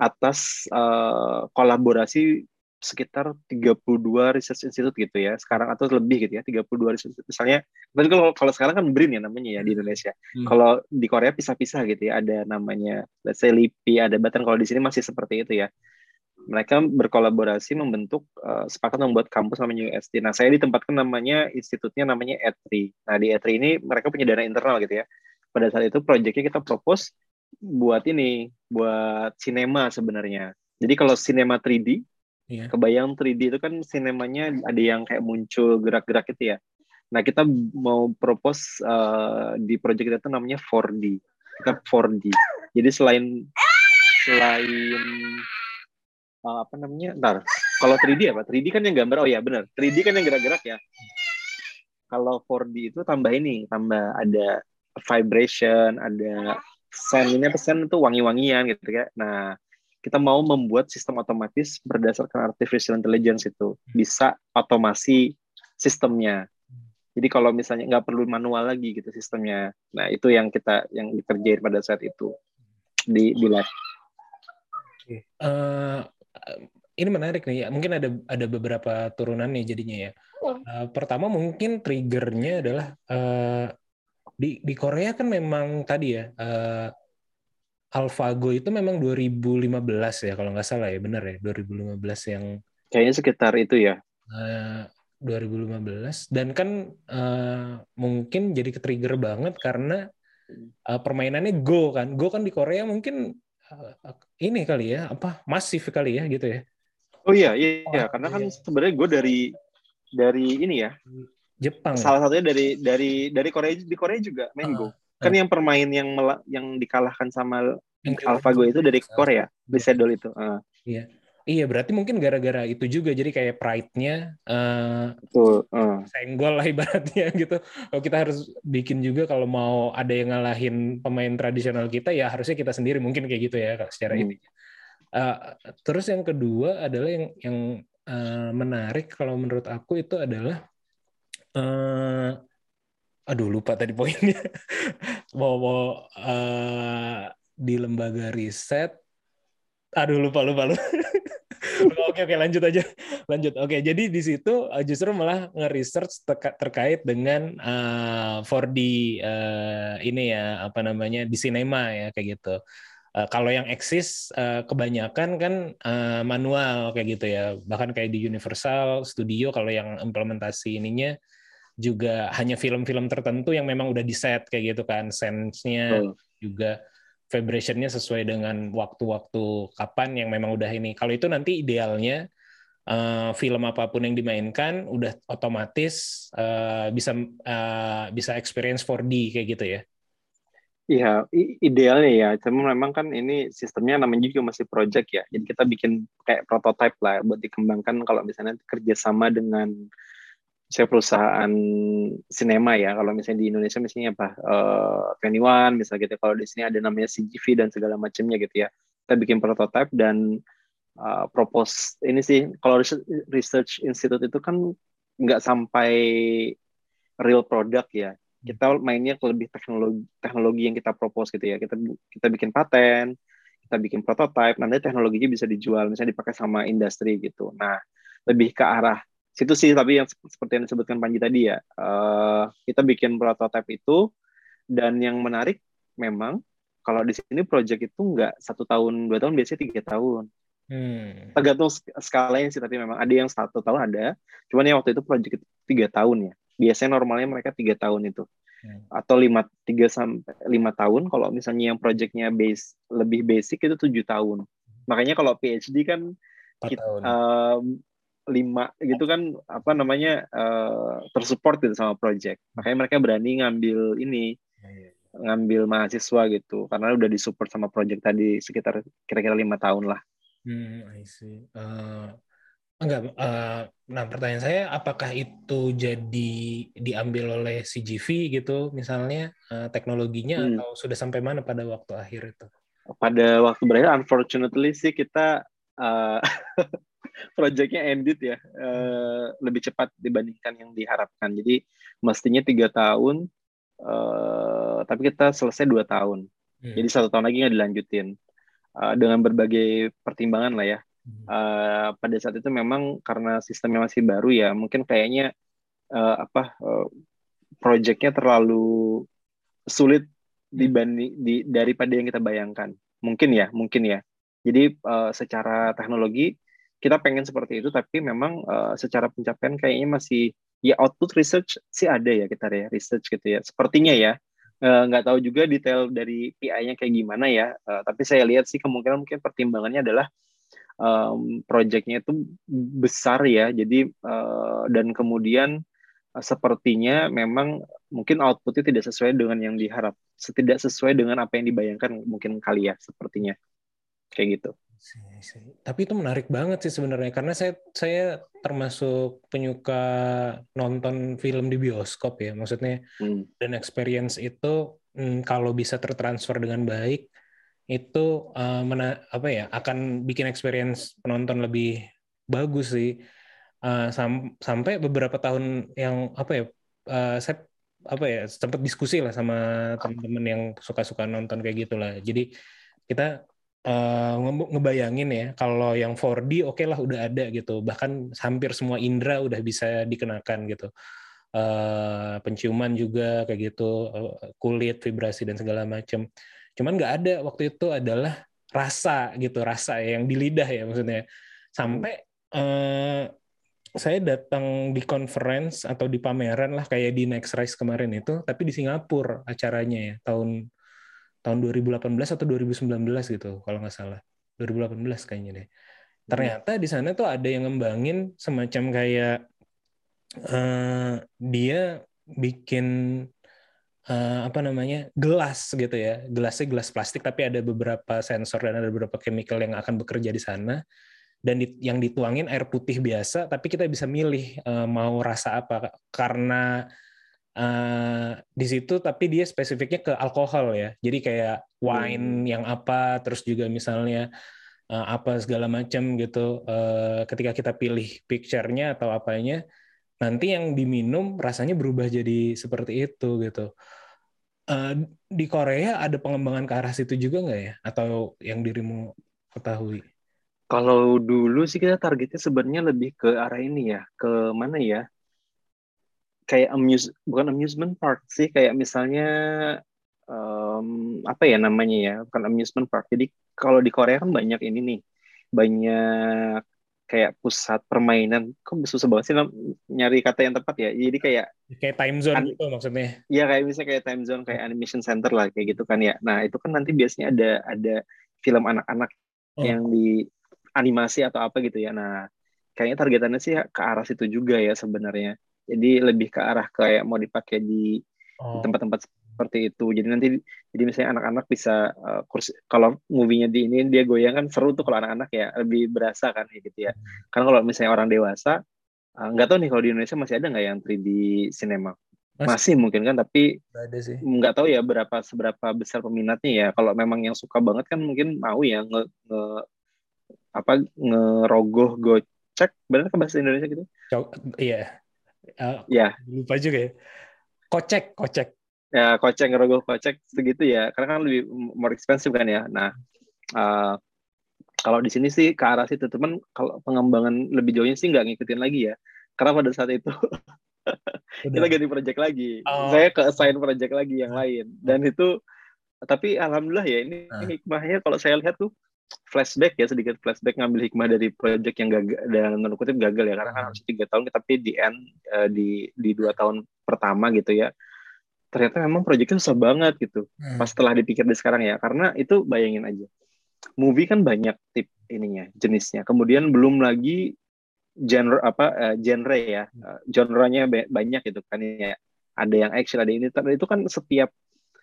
atas eh, kolaborasi sekitar 32 research institute gitu ya. Sekarang atau lebih gitu ya 32 research institute. misalnya tapi kalau kalau sekarang kan BRIN ya namanya ya di Indonesia. Hmm. kalau di Korea pisah-pisah gitu ya. Ada namanya let's say LIPI ada bahkan kalau di sini masih seperti itu ya mereka berkolaborasi membentuk eh, sepakat membuat kampus namanya UST. Nah, saya ditempatkan namanya institutnya namanya E3. Nah, di E3 ini mereka punya dana internal gitu ya. Pada saat itu proyeknya kita propose buat ini, buat sinema sebenarnya. Jadi kalau sinema 3D, Iya. kebayang 3D itu kan sinemanya ada yang kayak muncul gerak-gerak itu ya. Nah, kita mau propose eh, di proyek kita itu namanya 4D. Kita 4D. Jadi selain selain eh, apa namanya? Ntar, kalau 3D apa? 3D kan yang gambar. Oh ya, benar. 3D kan yang gerak-gerak ya. Kalau 4D itu tambah ini, tambah ada vibration, ada sound ini apa sound itu wangi-wangian gitu ya. Nah, kita mau membuat sistem otomatis berdasarkan artificial intelligence itu bisa otomasi sistemnya. Jadi kalau misalnya nggak perlu manual lagi gitu sistemnya. Nah, itu yang kita yang dikerjain pada saat itu di di lab. Oke. Eh, ini menarik nih ya. Mungkin ada ada beberapa turunan nih jadinya ya. Eh, pertama mungkin triggernya adalah eh, di di Korea kan memang tadi ya eh, AlphaGo itu memang 2015 ya kalau nggak salah ya benar ya 2015 yang Kayaknya sekitar itu ya. eh, 2015 dan kan eh, mungkin jadi ke-trigger banget karena eh, permainannya Go kan. Go kan di Korea mungkin ini kali ya apa masif kali ya gitu ya Oh iya, iya, Oh, iya. karena kan iya. sebenarnya gue dari dari ini ya, Jepang ya? salah satunya dari dari dari Korea di Korea juga Mango. kan yang permain yang mela- yang dikalahkan sama Yang AlphaGo itu dari Korea, Bisedol itu. Ah, iya berarti mungkin gara-gara itu juga jadi kayak pride-nya eh, betul. ah. senggol lah ibaratnya gitu. Kalau kita harus bikin juga kalau mau ada yang ngalahin pemain tradisional kita ya harusnya kita sendiri mungkin kayak gitu ya secara Hmm. ini. Eh, terus yang kedua adalah yang yang eh, menarik kalau menurut aku itu adalah eh aduh lupa tadi poinnya. mau mau eh, di lembaga riset aduh lupa lupa lupa. Oke oke lanjut aja. Lanjut. Oke jadi di situ uh, justru malah nge-research terkait dengan uh, 4D uh, ini ya apa namanya di sinema ya kayak gitu. Uh, kalau yang eksis uh, kebanyakan kan uh, manual kayak gitu ya. Bahkan kayak di Universal Studio kalau yang implementasi ininya juga hanya film-film tertentu yang memang udah di set kayak gitu kan. Sense-nya Betul. juga vibrationnya sesuai dengan waktu-waktu kapan yang memang udah ini. Kalau itu nanti idealnya eh, film apa pun yang dimainkan udah otomatis eh, bisa eh, bisa experience 4D kayak gitu ya. Iya, idealnya ya. Cuma memang kan ini sistemnya namanya juga masih project ya. Jadi kita bikin kayak prototype lah buat dikembangkan kalau misalnya kerjasama dengan saya perusahaan sinema ya. Kalau misalnya di Indonesia misalnya apa, eh 21 misalnya gitu. Kalau di sini ada namanya CGV dan segala macamnya gitu ya. Kita bikin prototype dan eh, propose ini sih. Kalau research, research institute itu kan nggak sampai real product ya kita mainnya ke lebih teknologi teknologi yang kita propose gitu ya kita kita bikin paten kita bikin prototype nanti teknologinya bisa dijual misalnya dipakai sama industri gitu nah lebih ke arah situ sih tapi yang sep- seperti yang disebutkan Panji tadi ya eh, kita bikin prototype itu dan yang menarik memang kalau di sini project itu nggak satu tahun dua tahun biasanya tiga tahun Hmm. tergantung sk- skalanya sih tapi memang ada yang satu tahun ada cuman yang waktu itu project itu tiga tahun ya biasanya normalnya mereka tiga tahun itu Hmm. atau lima tiga sampai lima tahun kalau misalnya yang projectnya base lebih basic itu tujuh tahun makanya kalau PhD kan kita, tahun. em, lima gitu kan apa namanya eh, tersupport gitu sama project makanya mereka berani ngambil ini Iya, ngambil mahasiswa gitu karena udah disupport sama project tadi sekitar kira-kira lima tahun lah Hmm, I see. Eh, enggak, eh, nah pertanyaan saya apakah itu jadi diambil oleh CGV gitu misalnya eh, teknologinya Hmm. atau sudah sampai mana pada waktu akhir itu? pada waktu berakhir unfortunately sih kita uh, projectnya ended ya uh, lebih cepat dibandingkan yang diharapkan. Jadi mestinya tiga tahun uh, tapi kita selesai dua tahun. Hmm. jadi satu tahun lagi nggak dilanjutin. Uh, dengan berbagai pertimbangan lah ya. Hmm. Uh, pada saat itu memang karena sistemnya masih baru ya mungkin kayaknya uh, apa uh, projectnya terlalu sulit dibanding di, daripada yang kita bayangkan. Mungkin ya mungkin ya. Jadi uh, secara teknologi kita pengen seperti itu tapi memang uh, secara pencapaian kayaknya masih ya output research sih ada ya kita ya research gitu ya sepertinya ya Eh, nggak tahu juga detail dari PI-nya kayak gimana ya Eh, tapi saya lihat sih kemungkinan mungkin pertimbangannya adalah um, projectnya itu besar ya jadi eh, dan kemudian eh, sepertinya memang mungkin outputnya tidak sesuai dengan yang diharap tidak sesuai dengan apa yang dibayangkan mungkin kali ya sepertinya kayak gitu. Tapi itu menarik banget sih sebenarnya karena saya saya termasuk penyuka nonton film di bioskop ya. Maksudnya Hmm. dan experience itu mm, kalau bisa tertransfer dengan baik itu eh, mena- apa ya akan bikin experience penonton lebih bagus sih. Eh, sam- sampai beberapa tahun yang apa ya eh, saya apa ya sempat diskusi lah sama teman-teman yang suka-suka nonton kayak gitulah. Jadi kita nge- ngebayangin ya kalau yang 4D oke lah udah ada gitu. Bahkan hampir semua indera udah bisa dikenakan gitu. Eh, penciuman juga kayak gitu eh, kulit vibrasi dan segala macam cuman nggak ada waktu itu adalah rasa gitu rasa yang di lidah ya maksudnya. Sampai eh, saya datang di conference atau di pameran lah kayak di Next Rise kemarin itu tapi di Singapura acaranya ya tahun tahun 2018 atau 2019 gitu kalau nggak salah. 2018 kayaknya deh. Ternyata di sana tuh ada yang ngembangin semacam kayak eh, dia bikin eh, apa namanya gelas gitu ya. Gelasnya gelas plastik tapi ada beberapa sensor dan ada beberapa chemical yang akan bekerja di sana. Dan di- yang dituangin air putih biasa tapi kita bisa milih eh, mau rasa apa. Karena eh, di situ tapi dia spesifiknya ke alkohol ya. Jadi kayak wine yang apa terus juga misalnya eh, apa segala macam gitu. Eh, ketika kita pilih picture-nya atau apanya nanti yang diminum rasanya berubah jadi seperti itu gitu. Eh, di Korea ada pengembangan ke arah situ juga nggak ya? Atau yang dirimu ketahui? Kalau dulu sih kita targetnya sebenarnya lebih ke arah ini ya, ke mana ya? Kayak amuse, bukan amusement park sih, kayak misalnya em, apa ya namanya ya, bukan amusement park. Jadi kalau di Korea kan banyak ini nih, banyak kayak pusat permainan. Kok susah banget sih nyari kata yang tepat ya? Jadi kayak kayak time zone gitu maksudnya ya kayak misalnya kayak time zone, kayak animation center lah kayak gitu kan ya. Nah itu kan nanti biasanya ada ada film anak-anak Oh. yang di animasi atau apa gitu ya. Nah, kayaknya targetannya sih ke arah situ juga ya sebenarnya. Jadi lebih ke arah kayak mau dipakai di Oh. tempat-tempat seperti itu. Jadi nanti jadi misalnya anak-anak bisa uh, kursi kalau movie-nya di ini dia goyang kan seru tuh kalau anak-anak ya lebih berasa kan kayak gitu ya. Karena kalau misalnya orang dewasa uh, nggak tahu nih kalau di Indonesia masih ada nggak yang 3D cinema? Masih. Masih mungkin kan tapi Nggak tahu ya berapa seberapa besar peminatnya ya. Kalau memang yang suka banget kan mungkin mau ya nge, nge- apa ngerogoh gocek benar kan bahasa Indonesia gitu? Cok- iya Eh, Ya, lupa juga ya kocek kocek ya kocek ngerogoh kocek segitu ya. Karena kan lebih more expensive kan ya. Nah, eh, kalau di sini sih ke arah situ, teman kalau pengembangan lebih jauhnya sih nggak ngikutin lagi ya. Karena pada saat itu kita ganti project lagi. Oh. Saya ke assign project lagi yang lain. Dan itu tapi alhamdulillah ya ini Ah. hikmahnya kalau saya lihat tuh flashback ya sedikit flashback ngambil hikmah dari project yang gagal dan kutip gagal ya karena kan Ah. harus tiga tahun tapi di end eh, di di dua tahun pertama gitu ya ternyata memang projectnya susah banget gitu Hmm. pas setelah dipikir di sekarang ya karena itu bayangin aja movie kan banyak tip ininya jenisnya kemudian belum lagi genre apa eh, genre ya Eh, genre-nya ba- banyak gitu kan ya ada yang action ada ini tapi itu kan setiap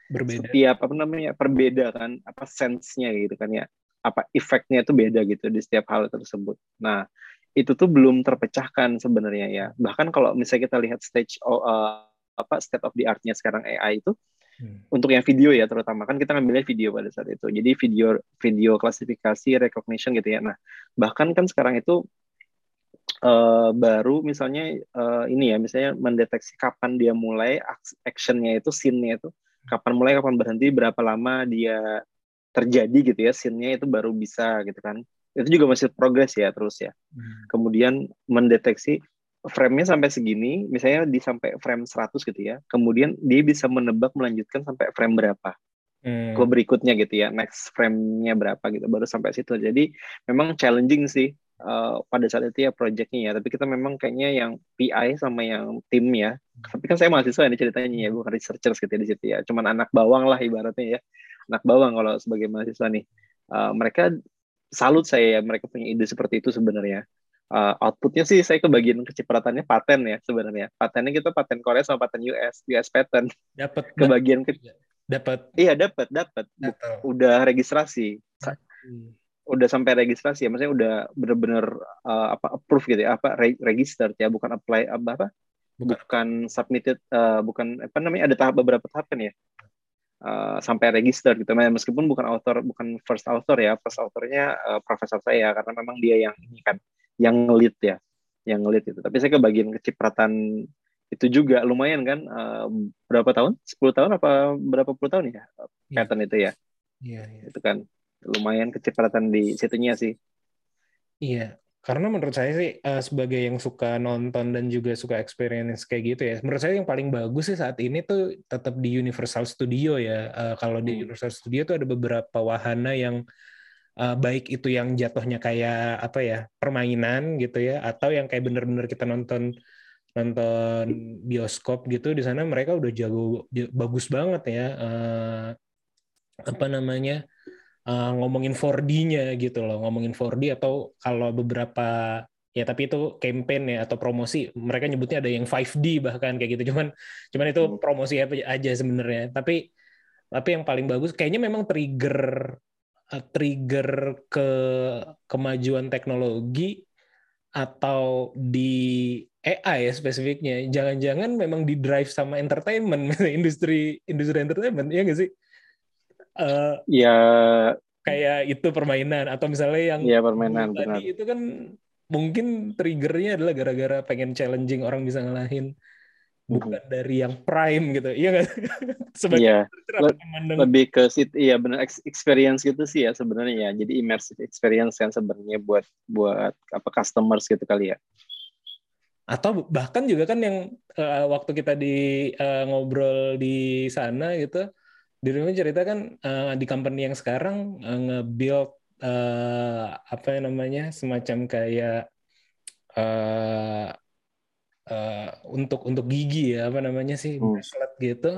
berbeda setiap apa namanya perbeda kan apa sense-nya gitu kan ya apa efeknya itu beda gitu di setiap hal tersebut. Nah itu tuh belum terpecahkan sebenarnya ya. Bahkan kalau misalnya kita lihat stage eh, apa state of the art-nya sekarang AI itu Hmm. untuk yang video ya terutama kan kita ngambilnya video pada saat itu. Jadi video video klasifikasi recognition gitu ya. Nah bahkan kan sekarang itu eh, baru misalnya eh, ini ya misalnya mendeteksi kapan dia mulai actionnya itu scene-nya itu kapan mulai kapan berhenti berapa lama dia terjadi gitu ya scene-nya itu baru bisa gitu kan itu juga masih progres ya terus ya Hmm. kemudian mendeteksi frame-nya sampai segini, misalnya di sampai frame 100 gitu ya. Kemudian dia bisa menebak melanjutkan sampai frame berapa Hmm. ke berikutnya gitu ya. Next frame-nya berapa gitu baru sampai situ. Jadi memang challenging sih uh, pada saat itu ya project-nya ya. Tapi kita memang kayaknya yang PI sama yang tim ya. Tapi kan saya mahasiswa ini ceritanya ya, bukan researchers gitu ya di situ ya. Cuman anak bawang lah ibaratnya ya. Anak bawang kalau sebagai mahasiswa nih. Uh, mereka salut saya ya mereka punya ide seperti itu sebenarnya. Uh, outputnya sih saya kebagian kecipratannya paten ya sebenarnya. Patennya kita paten Korea sama paten US, US patent. dapat Kebagian ke, dapat iya dapat dapat. Udah registrasi. Sa- Udah sampai registrasi ya, maksudnya udah bener-bener uh, apa approve gitu ya, apa re- registered ya, bukan apply apa apa, Bukan. bukan submitted, uh, bukan apa namanya ada tahap beberapa tahap kan ya. Uh, sampai register gitu, Nah, meskipun bukan author, bukan first author ya, first authornya uh, profesor saya karena memang dia yang ini kan, yang lead ya, yang lead itu. Tapi saya kebagian kecipratan itu juga lumayan kan, uh, berapa tahun? 10 tahun apa berapa puluh tahun ya Iya. patent itu ya, iya iya itu kan lumayan kecipratan di situnya sih. Iya, karena menurut saya sih eh, sebagai yang suka nonton dan juga suka experience kayak gitu ya, menurut saya yang paling bagus sih saat ini tuh tetap di Universal Studio ya. Eh, kalau di Hmm. Universal Studio tuh ada beberapa wahana yang eh, baik itu yang jatuhnya kayak apa ya permainan gitu ya, atau yang kayak bener-bener kita nonton nonton bioskop gitu di sana mereka udah jago bagus banget ya. Eh, apa namanya uh, ngomongin 4D-nya gitu loh, ngomongin 4D atau kalau beberapa ya tapi itu campaign ya atau promosi mereka nyebutnya ada yang 5D bahkan kayak gitu. Cuman cuman itu Hmm. promosi apa aja sebenarnya. Tapi tapi yang paling bagus kayaknya memang trigger uh, trigger ke kemajuan teknologi atau di AI ya spesifiknya. Jangan-jangan memang di drive sama entertainment industri industri entertainment ya nggak sih Eh, Ya, kayak itu permainan atau misalnya yang ya permainan tadi benar. itu kan mungkin triggernya adalah gara-gara pengen challenging orang bisa ngalahin bukan dari yang prime gitu iya nggak sebagai apa memandang lebih ke sit, iya benar ex- experience gitu sih ya sebenarnya ya. Jadi immersive experience kan sebenarnya buat buat apa customers gitu kali ya. atau bahkan juga kan yang eh, waktu kita di eh, ngobrol di sana gitu di rumah cerita kan eh, di company yang sekarang eh, nge-build eh, apa namanya semacam kayak eh, eh, untuk untuk gigi ya apa namanya sih Hmm. bracelet gitu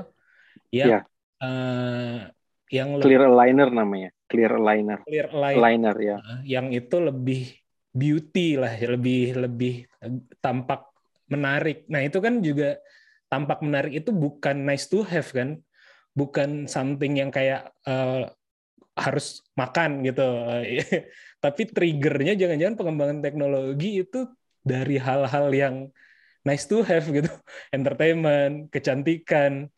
yang Iya. eh, yang lebih Clear aligner namanya. Clear aligner. clear line Aligner ya. yang itu lebih beauty lah ya, lebih lebih tampak menarik. Nah, itu kan juga tampak menarik itu bukan nice to have kan. Bukan something yang kayak eh, harus makan gitu. Tapi triggernya jangan-jangan pengembangan teknologi itu dari hal-hal yang nice to have gitu. Entertainment, kecantikan,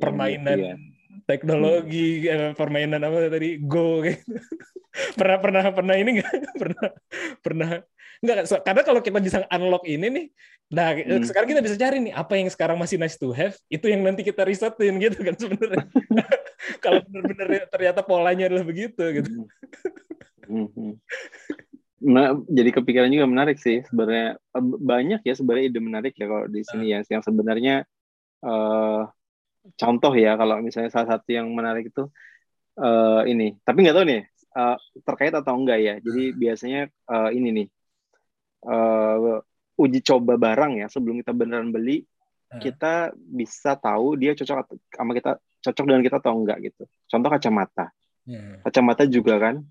permainan Iya. teknologi, eh, permainan apa tadi Go gitu. pernah pernah pernah ini nggak pernah pernah nggak so- karena kalau kita bisa unlock ini nih nah Hmm. sekarang kita bisa cari nih apa yang sekarang masih nice to have itu yang nanti kita risetin gitu kan sebenarnya. Kalau benar-benar ternyata polanya adalah begitu gitu. Hmm, hmm. Nah, jadi kepikiran juga menarik sih sebenarnya Eh, banyak ya sebenarnya ide menarik ya kalau di sini ya yang sebenarnya eh contoh ya kalau misalnya salah satu yang menarik itu eh ini. Tapi nggak tahu nih eh, terkait atau enggak ya. Jadi biasanya eh, ini nih eh uji coba barang ya sebelum kita beneran beli Hmm. kita bisa tahu dia cocok sama kita cocok dengan kita atau enggak gitu. Contoh kacamata. Hmm. kacamata juga kan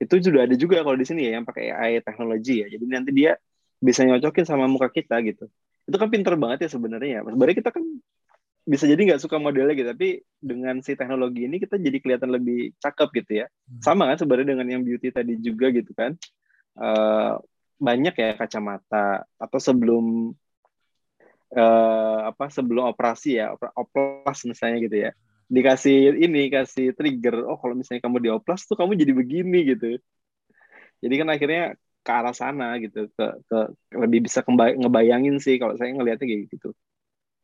itu sudah ada juga kalau di sini ya yang pakai AI teknologi ya. Jadi nanti dia bisa nyocokin sama muka kita gitu. Itu kan pinter banget ya sebenarnya. Ya sebenarnya kita kan bisa jadi nggak suka modelnya gitu tapi dengan si teknologi ini kita jadi kelihatan lebih cakep gitu ya. Sama kan sebenarnya dengan yang beauty tadi juga gitu kan. Eh, banyak ya kacamata atau sebelum eh, apa sebelum operasi ya oplas misalnya gitu ya. Dikasih ini kasih trigger oh kalau misalnya kamu dioplas tuh kamu jadi begini gitu. Jadi kan akhirnya ke arah sana gitu ke ke lebih bisa ngebayangin sih kalau saya ngelihatnya kayak gitu.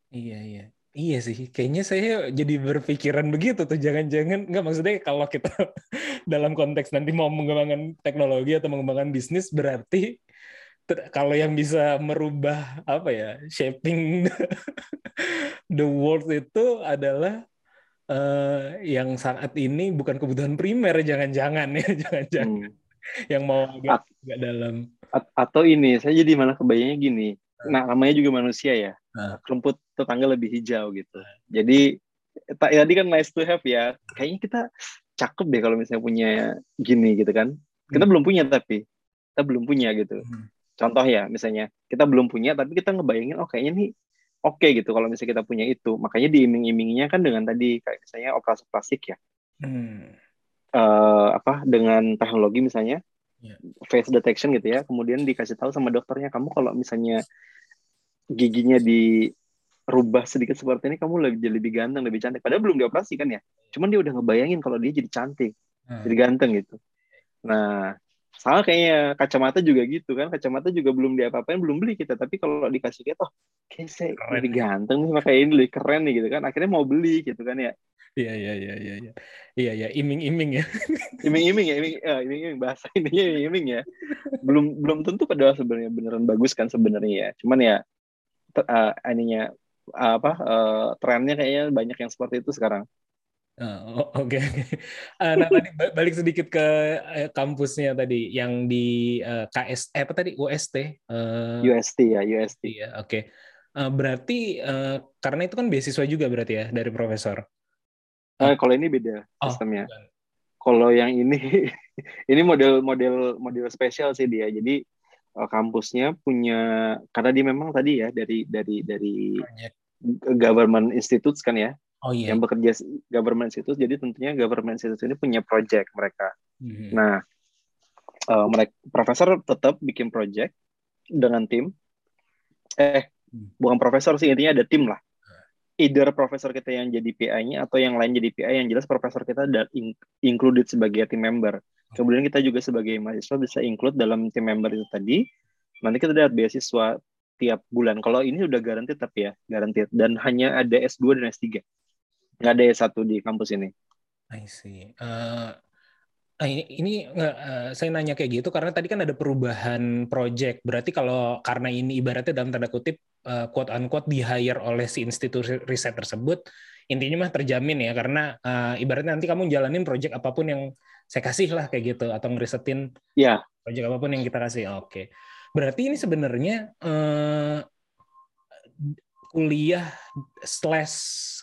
Iya, iya. Iya sih, kayaknya saya jadi berpikiran begitu tuh. Jangan-jangan, nggak maksudnya kalau kita dalam konteks nanti mau mengembangkan teknologi atau mengembangkan bisnis, berarti ter- kalau yang bisa merubah apa ya, shaping the world itu adalah eh, yang saat ini bukan kebutuhan primer, jangan-jangan ya, jangan-jangan Hmm. yang mau agak, agak dalam. A- atau ini saya jadi malah kebayangnya gini nah namanya juga manusia ya. Hmm. rumput tetangga lebih hijau gitu. Jadi ta- tadi kan nice to have ya. Kayaknya kita cakep deh kalau misalnya punya gini gitu kan. Kita belum punya tapi kita belum punya gitu. Hmm. contoh ya misalnya kita belum punya tapi kita ngebayangin oh kayaknya nih oke gitu kalau misalnya kita punya itu. Makanya diiming-iminginya kan dengan tadi kayak misalnya operasi plastik ya. Hmm. eh, apa dengan teknologi misalnya Ya. face detection gitu ya. Kemudian dikasih tahu sama dokternya kamu kalau misalnya giginya dirubah sedikit seperti ini kamu lebih jadi lebih ganteng lebih cantik. Padahal belum dioperasi kan ya? Cuman dia udah ngebayangin kalau dia jadi cantik Hmm. jadi ganteng gitu. Nah sama kayaknya kacamata juga gitu kan. Kacamata juga belum diapa-apain belum beli kita. Tapi kalau dikasih lihat oh kayak saya Keren lebih ganteng nih makanya ini lebih keren nih gitu kan. Akhirnya mau beli gitu kan ya. Iya, iya, iya, iya, iya, iya, iya, iming-iming ya. iming-iming ya iming ya, iming-iming bahasa ininya iming-iming ya. Belum belum tentu padahal sebenarnya beneran bagus kan sebenarnya ya. Cuman ya te- eh, ininya eh, apa eh, trennya kayaknya banyak yang seperti itu sekarang o- Oke, oke. Ah, Nah tadi ba- balik sedikit ke eh, kampusnya tadi yang di eh, KS, eh, apa tadi UST. eh, UST ya UST Iya, oke. Eh, berarti eh, karena itu kan beasiswa juga berarti ya dari profesor. Eh, kalau ini beda Oh, sistemnya. bukan. Kalau yang ini ini model model model spesial sih dia. Jadi kampusnya punya karena dia memang tadi ya dari dari dari Project. government institutes kan ya Oh iya. yang bekerja government institutes jadi tentunya government institutes ini punya project mereka. Mhm. Nah, eh, mereka profesor tetap bikin project dengan tim. Eh, Hmm. bukan profesor sih intinya ada tim lah. Either profesor kita yang jadi PI-nya atau yang lain jadi PI yang jelas profesor kita ada in- included sebagai tim member. Kemudian kita juga sebagai mahasiswa bisa include dalam tim member itu tadi. Nanti kita dapat beasiswa tiap bulan. Kalau ini udah garanti tapi ya, garanti dan hanya ada S2 dan S3. Nggak ada S1 di kampus ini. I see. Nah ini, ini nggak, eh, saya nanya kayak gitu karena tadi kan ada perubahan project. Berarti kalau karena ini ibaratnya dalam tanda kutip eh, quote unquote di hire oleh si institusi riset tersebut, intinya mah terjamin ya karena eh, ibaratnya nanti kamu jalanin project apa pun yang saya kasih lah kayak gitu atau ngerisetin Ya, project apa pun yang kita kasih. Oke. Berarti ini sebenarnya eh, kuliah slash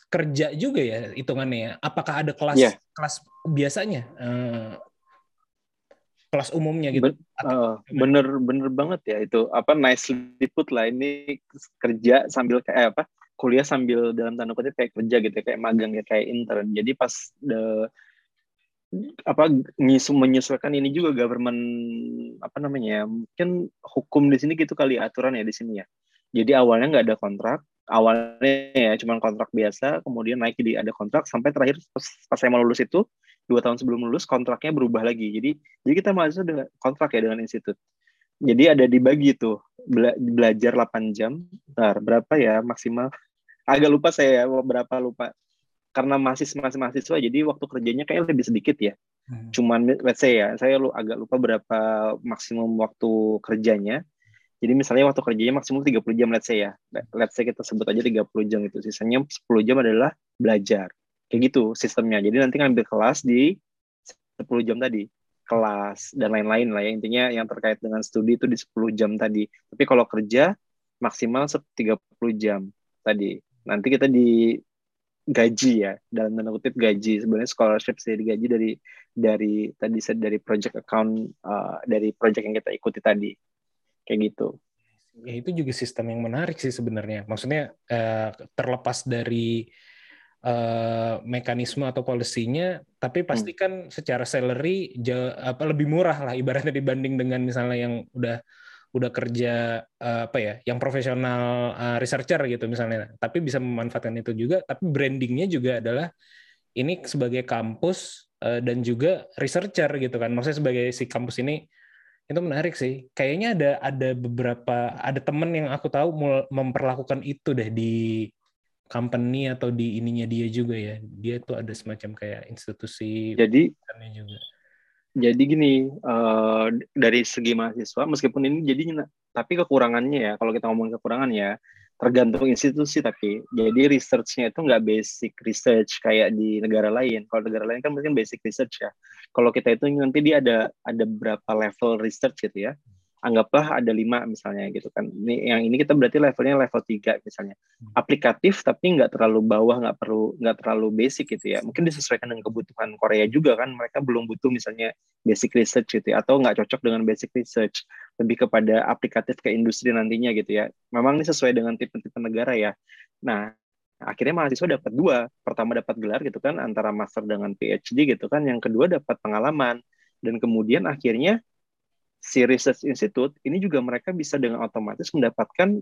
kerja juga ya hitungannya ya. Apakah ada kelas Iya. kelas biasanya eh, kelas umumnya gitu? Ben- eh, bener bener banget ya itu apa nice put lah ini kerja sambil kayak apa kuliah sambil dalam tanda kutip kayak kerja gitu kayak magang ya kayak intern jadi pas the apa nyisu menyesuaikan ini juga government apa namanya ya mungkin hukum di sini gitu kali aturan ya di sini ya. Jadi awalnya nggak ada kontrak awalnya ya cuman kontrak biasa kemudian naik jadi ada kontrak sampai terakhir pas, pas saya mau lulus itu dua tahun sebelum lulus kontraknya berubah lagi. Jadi jadi kita mahasiswa dengan kontrak ya dengan institut. Jadi ada dibagi tuh bela- belajar 8 jam Bentar, berapa ya maksimal agak lupa saya berapa lupa karena masih masih mahasiswa jadi waktu kerjanya kayak lebih sedikit ya. Hmm. cuman let's say ya saya lu agak lupa berapa maksimum waktu kerjanya. Jadi misalnya waktu kerjanya maksimum 30 jam let's say ya. Let's say kita sebut aja 30 jam itu. Sisanya 10 jam adalah belajar. Kayak gitu sistemnya. Jadi nanti ngambil kelas di 10 jam tadi. Kelas dan lain-lain lah ya. Intinya yang terkait dengan studi itu di 10 jam tadi. Tapi kalau kerja maksimal se- 30 jam tadi. Nanti kita di gaji ya dalam tanda kutip gaji. Sebenarnya scholarship sih digaji dari dari tadi dari project account uh, dari project yang kita ikuti tadi. Kayak gitu. Ya itu juga sistem yang menarik sih sebenarnya. Maksudnya eh, terlepas dari eh, mekanisme atau polisinya, tapi pasti kan secara salary ja- apa lebih murah lah ibaratnya dibanding dengan misalnya yang udah udah kerja eh, apa ya, yang profesional eh, researcher gitu misalnya. Tapi bisa memanfaatkan itu juga. Tapi brandingnya juga adalah ini sebagai kampus eh, dan juga researcher gitu kan. Maksudnya sebagai si kampus ini itu menarik sih. Kayaknya ada ada beberapa ada temen yang aku tahu memperlakukan itu deh di company atau di ininya dia juga ya. Dia tuh ada semacam kayak institusi jadi juga. Jadi gini eh, dari segi mahasiswa meskipun ini jadi tapi kekurangannya ya kalau kita ngomong kekurangan ya tergantung institusi tapi. Jadi researchnya itu nggak basic research kayak di negara lain. Kalau negara lain kan mungkin basic research ya. Kalau kita itu nanti dia ada ada berapa level research gitu ya anggaplah ada lima misalnya gitu kan. Ini yang ini kita berarti levelnya level 3 misalnya. Aplikatif tapi nggak terlalu bawah nggak perlu nggak terlalu basic gitu ya. Mungkin disesuaikan dengan kebutuhan Korea juga kan. Mereka belum butuh misalnya basic research gitu ya. Atau nggak cocok dengan basic research. Lebih kepada aplikatif ke industri nantinya gitu ya. Memang ini sesuai dengan tipe-tipe negara ya. Nah akhirnya mahasiswa dapat dua. Pertama dapat gelar gitu kan antara master dengan PhD gitu kan. Yang kedua dapat pengalaman. Dan kemudian akhirnya si research institute ini juga mereka bisa dengan otomatis mendapatkan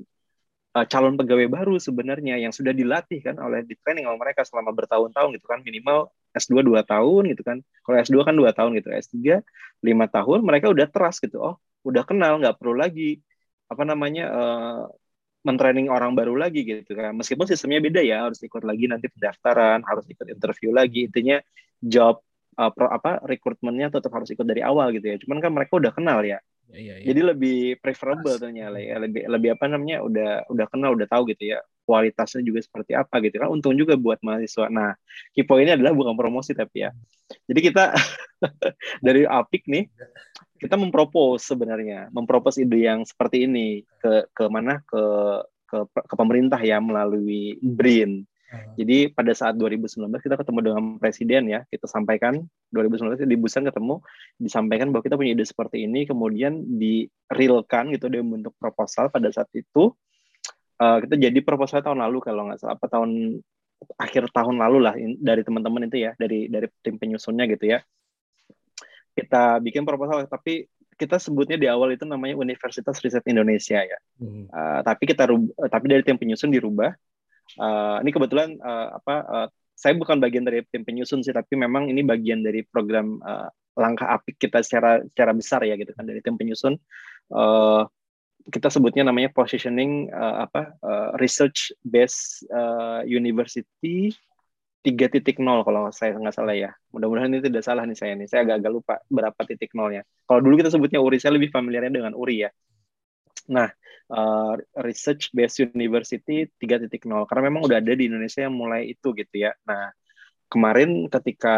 uh, calon pegawai baru sebenarnya yang sudah dilatih kan oleh di training oleh mereka selama bertahun-tahun gitu kan. Minimal S2 2 tahun gitu kan. Kalau S2 kan 2 tahun gitu S3 5 tahun mereka udah teras gitu. Oh udah kenal nggak perlu lagi apa namanya uh, mentraining orang baru lagi gitu kan. Meskipun sistemnya beda ya harus ikut lagi nanti pendaftaran harus ikut interview lagi. Intinya job uh, pro, apa rekrutmennya tetap harus ikut dari awal gitu ya. Cuman kan mereka udah kenal ya. Iya, iya. jadi lebih preferable ternyata ya. Lebih lebih apa namanya udah udah kenal udah tahu gitu ya kualitasnya juga seperti apa gitu. Kan untung juga buat mahasiswa. Nah key point ini adalah bukan promosi tapi ya. Jadi kita dari Apik nih kita mempropos sebenarnya. Mempropos ide yang seperti ini ke ke mana? Ke ke, ke pemerintah ya melalui BRIN. Hmm. Jadi pada saat 2019 kita ketemu dengan presiden ya, kita sampaikan 2019 di Busan ketemu, disampaikan bahwa kita punya ide seperti ini, kemudian di realkan gitu dia bentuk proposal pada saat itu. Uh, kita jadi proposal tahun lalu kalau nggak salah apa tahun akhir tahun lalu lah in- dari teman-teman itu ya dari dari tim penyusunnya gitu ya. Kita bikin proposal tapi kita sebutnya di awal itu namanya Universitas Riset Indonesia ya. Hmm. Uh, tapi kita rub- tapi dari tim penyusun dirubah. Uh, ini kebetulan uh, apa uh, saya bukan bagian dari tim penyusun sih, tapi memang ini bagian dari program uh, langkah apik kita secara secara besar ya gitu kan dari tim penyusun. Uh, kita sebutnya namanya positioning uh, apa uh, research based uh, university 3.0 kalau saya nggak salah ya. Mudah-mudahan ini tidak salah nih saya nih. Saya agak-agak lupa berapa titik nolnya. Kalau dulu kita sebutnya URI, saya lebih familiarnya dengan URI ya. Nah, uh, Research Based University 3.0 karena memang udah ada di Indonesia yang mulai itu gitu ya. Nah, kemarin ketika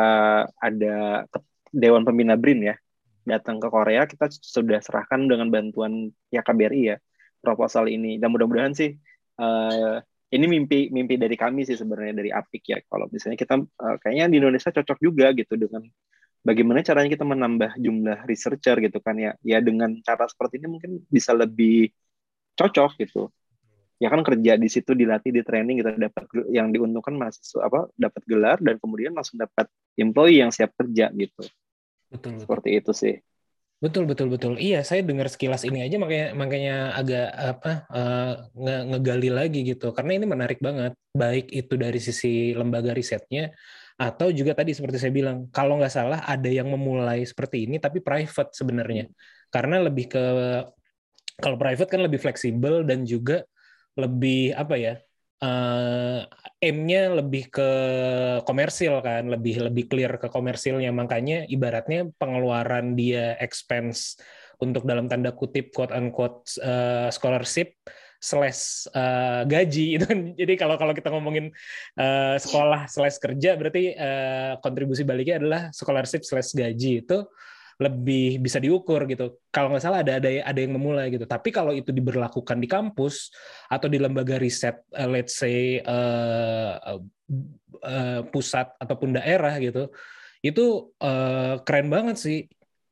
ada Dewan Pembina BRIN ya datang ke Korea, kita sudah serahkan dengan bantuan ya KBRI ya proposal ini. Dan mudah-mudahan sih uh, ini mimpi mimpi dari kami sih sebenarnya dari Apik ya. Kalau misalnya kita uh, kayaknya di Indonesia cocok juga gitu dengan bagaimana caranya kita menambah jumlah researcher gitu kan ya ya dengan cara seperti ini mungkin bisa lebih cocok gitu ya kan kerja di situ dilatih di training kita dapat gel- yang diuntungkan mahasiswa apa dapat gelar dan kemudian langsung dapat employee yang siap kerja gitu Betul, betul. seperti itu sih Betul betul betul. Iya, saya dengar sekilas ini aja makanya makanya agak apa eh, nge ngegali lagi gitu. Karena ini menarik banget, baik itu dari sisi lembaga risetnya atau juga tadi seperti saya bilang, kalau nggak salah ada yang memulai seperti ini tapi private sebenarnya. Karena lebih ke kalau private kan lebih fleksibel dan juga lebih apa ya? eh aim-nya lebih ke komersil kan, lebih lebih clear ke komersilnya. Makanya ibaratnya pengeluaran dia expense untuk dalam tanda kutip quote unquote eh, scholarship slash eh, gaji itu kan. Jadi kalau kalau kita ngomongin eh, sekolah slash kerja berarti eh, kontribusi baliknya adalah scholarship slash gaji itu lebih bisa diukur gitu. Kalau nggak salah ada ada ada yang memulai gitu. Tapi kalau itu diberlakukan di kampus atau di lembaga riset, eh, let's say eh, eh, pusat ataupun daerah gitu, itu eh, keren banget sih.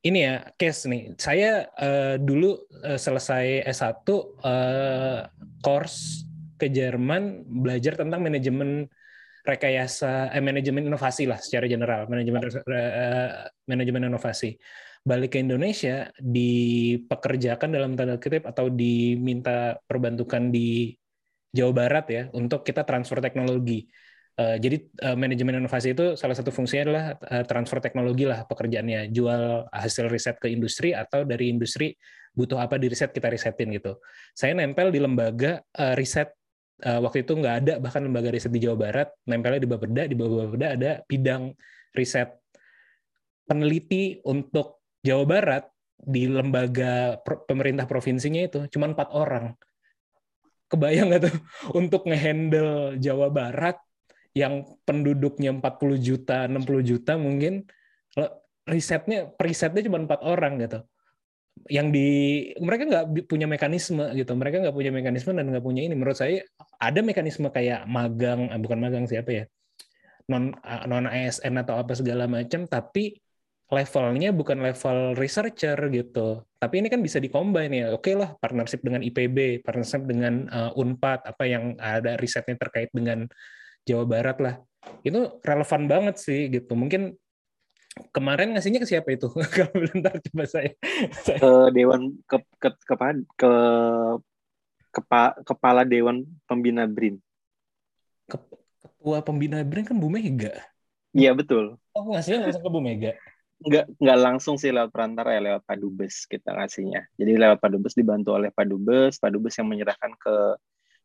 Ini ya case nih. Saya eh, dulu eh, selesai S1 eh, course ke Jerman belajar tentang manajemen rekayasa eh, manajemen inovasi lah secara general manajemen eh, manajemen inovasi. Balik ke Indonesia dipekerjakan dalam tanda kutip atau diminta perbantukan di Jawa Barat ya untuk kita transfer teknologi. Eh, jadi eh, manajemen inovasi itu salah satu fungsinya adalah eh, transfer teknologi lah pekerjaannya. Jual hasil riset ke industri atau dari industri butuh apa di riset kita risetin gitu. Saya nempel di lembaga eh, riset Eh, waktu itu nggak ada bahkan lembaga riset di Jawa Barat nempelnya di Bapeda di Bapeda ada bidang riset peneliti untuk Jawa Barat di lembaga pro- pemerintah provinsinya itu cuma empat orang. Kebayang nggak tuh? Untuk ngehandle Jawa Barat yang penduduknya 40 juta 60 juta mungkin risetnya perisetnya cuma empat orang gitu yang di mereka nggak punya mekanisme gitu. Mereka nggak punya mekanisme dan nggak punya ini. Menurut saya ada mekanisme kayak magang eh, bukan magang siapa ya? Non eh, non ASN atau apa segala macam tapi levelnya bukan level researcher gitu. Tapi ini kan bisa dikombine ya. Oke lah partnership dengan IPB partnership dengan eh, Unpad apa yang ada risetnya terkait dengan Jawa Barat lah. Itu relevan banget sih gitu. Mungkin kemarin ngasihnya ke siapa itu? Kalau bentar coba saya, saya ke dewan ke ke ke, ke kepa- kepala dewan pembina BRIN. Ketua pembina BRIN kan Bu Mega? Iya betul. Oh ngasihnya langsung ke Bu Mega? Nggak nggak langsung sih lewat perantara ya lewat Padubes kita ngasihnya. Jadi lewat Padubes dibantu oleh Padubes, Padubes yang menyerahkan ke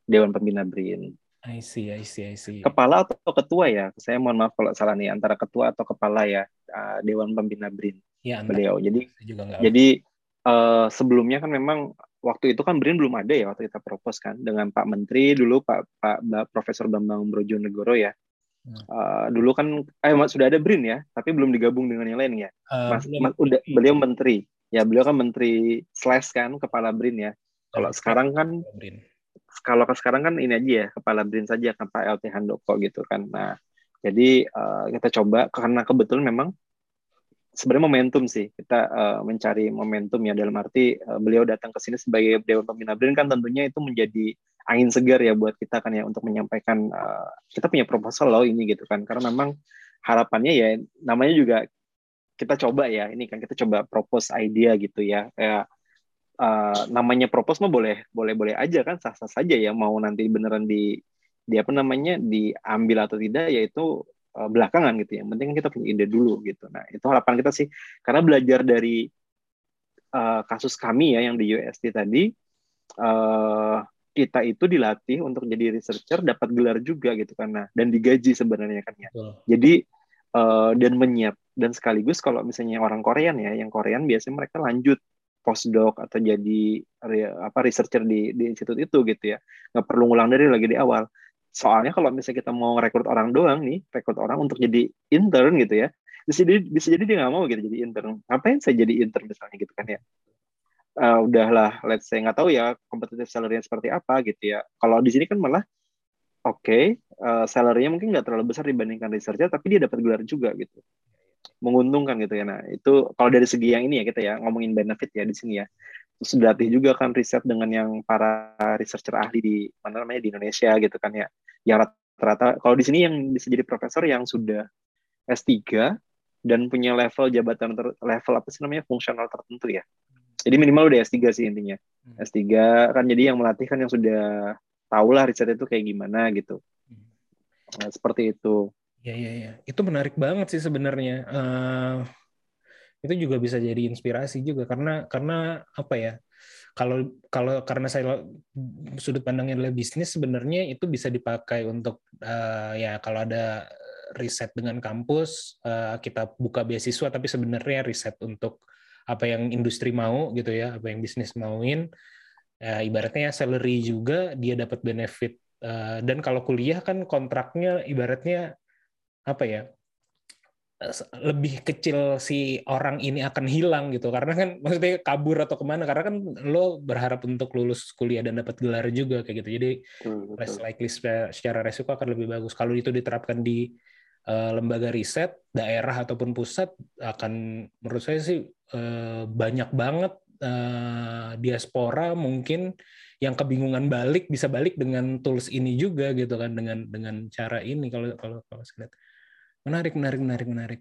Dewan Pembina BRIN. I see, I see, I see. Kepala atau ketua ya? Saya mohon maaf kalau salah nih antara ketua atau kepala ya uh, Dewan Pembina BRIN ya, entah. beliau. Jadi juga jadi uh, sebelumnya kan memang waktu itu kan BRIN belum ada ya waktu kita propose kan dengan Pak Menteri dulu Pak Pak Mbak Profesor Bambang Brojonegoro ya. Uh, dulu kan eh sudah ada BRIN ya, tapi belum digabung dengan yang lain ya. Eh, Mas, mas- udah beliau menteri. Ya, beliau kan menteri slash kan kepala BRIN ya. Kalau sekarang kan BRIN. Kalau ke sekarang kan ini aja ya kepala BRIN saja kan Pak LT Handoko gitu kan. Nah, jadi uh, kita coba karena kebetulan memang sebenarnya momentum sih kita uh, mencari momentum ya dalam arti uh, beliau datang ke sini sebagai Dewan Pembina BRIN kan tentunya itu menjadi angin segar ya buat kita kan ya untuk menyampaikan uh, kita punya proposal loh ini gitu kan karena memang harapannya ya namanya juga kita coba ya ini kan kita coba propose idea gitu ya kayak uh, namanya propose mah boleh boleh boleh aja kan sah sah saja ya mau nanti beneran di di apa namanya diambil atau tidak yaitu uh, belakangan gitu ya. Yang penting kan kita punya ide dulu gitu. Nah itu harapan kita sih. Karena belajar dari uh, kasus kami ya yang di USD tadi uh, kita itu dilatih untuk jadi researcher dapat gelar juga gitu karena dan digaji sebenarnya kan ya. Jadi uh, dan menyiap. Dan sekaligus kalau misalnya orang Korean ya yang Korean biasanya mereka lanjut postdoc atau jadi apa researcher di di institut itu gitu ya. Nggak perlu ngulang dari lagi di awal. Soalnya kalau misalnya kita mau rekrut orang doang nih rekrut orang untuk jadi intern gitu ya bisa jadi bisa jadi dia nggak mau gitu jadi intern. Ngapain saya jadi intern misalnya gitu kan ya? Uh, udahlah let's say nggak tahu ya competitive salary seperti apa gitu ya. Kalau di sini kan malah oke okay, uh, salary-nya mungkin nggak terlalu besar dibandingkan researcher tapi dia dapat gelar juga gitu menguntungkan gitu ya. Nah, itu kalau dari segi yang ini ya kita ya ngomongin benefit ya di sini ya. Terus dilatih juga kan riset dengan yang para researcher ahli di mana namanya di Indonesia gitu kan ya. Yang rata-rata kalau di sini yang bisa jadi profesor yang sudah S3 dan punya level jabatan ter, level apa sih namanya fungsional tertentu ya. Jadi minimal udah S3 sih intinya. Hmm. S3 kan jadi yang melatih kan yang sudah tahulah riset itu kayak gimana gitu. Hmm. Nah, seperti itu. Ya, ya, ya. Itu menarik banget sih sebenarnya. Uh, itu juga bisa jadi inspirasi juga karena karena apa ya? Kalau kalau karena saya sudut pandangnya adalah bisnis sebenarnya itu bisa dipakai untuk uh, ya kalau ada riset dengan kampus uh, kita buka beasiswa tapi sebenarnya riset untuk apa yang industri mau gitu ya apa yang bisnis mauin uh, ibaratnya salary juga dia dapat benefit dan kalau kuliah kan kontraknya ibaratnya apa ya lebih kecil si orang ini akan hilang gitu. Karena kan maksudnya kabur atau ke mana karena kan lo berharap untuk lulus kuliah dan dapat gelar juga kayak gitu. Jadi betul, less likely secara resiko akan lebih bagus. Kalau itu diterapkan di uh, lembaga riset daerah ataupun pusat akan menurut saya sih uh, banyak banget uh, diaspora mungkin yang kebingungan balik bisa balik dengan tools ini juga gitu kan dengan dengan cara ini kalau kalau kalau saya lihat Menarik, menarik, menarik, menarik.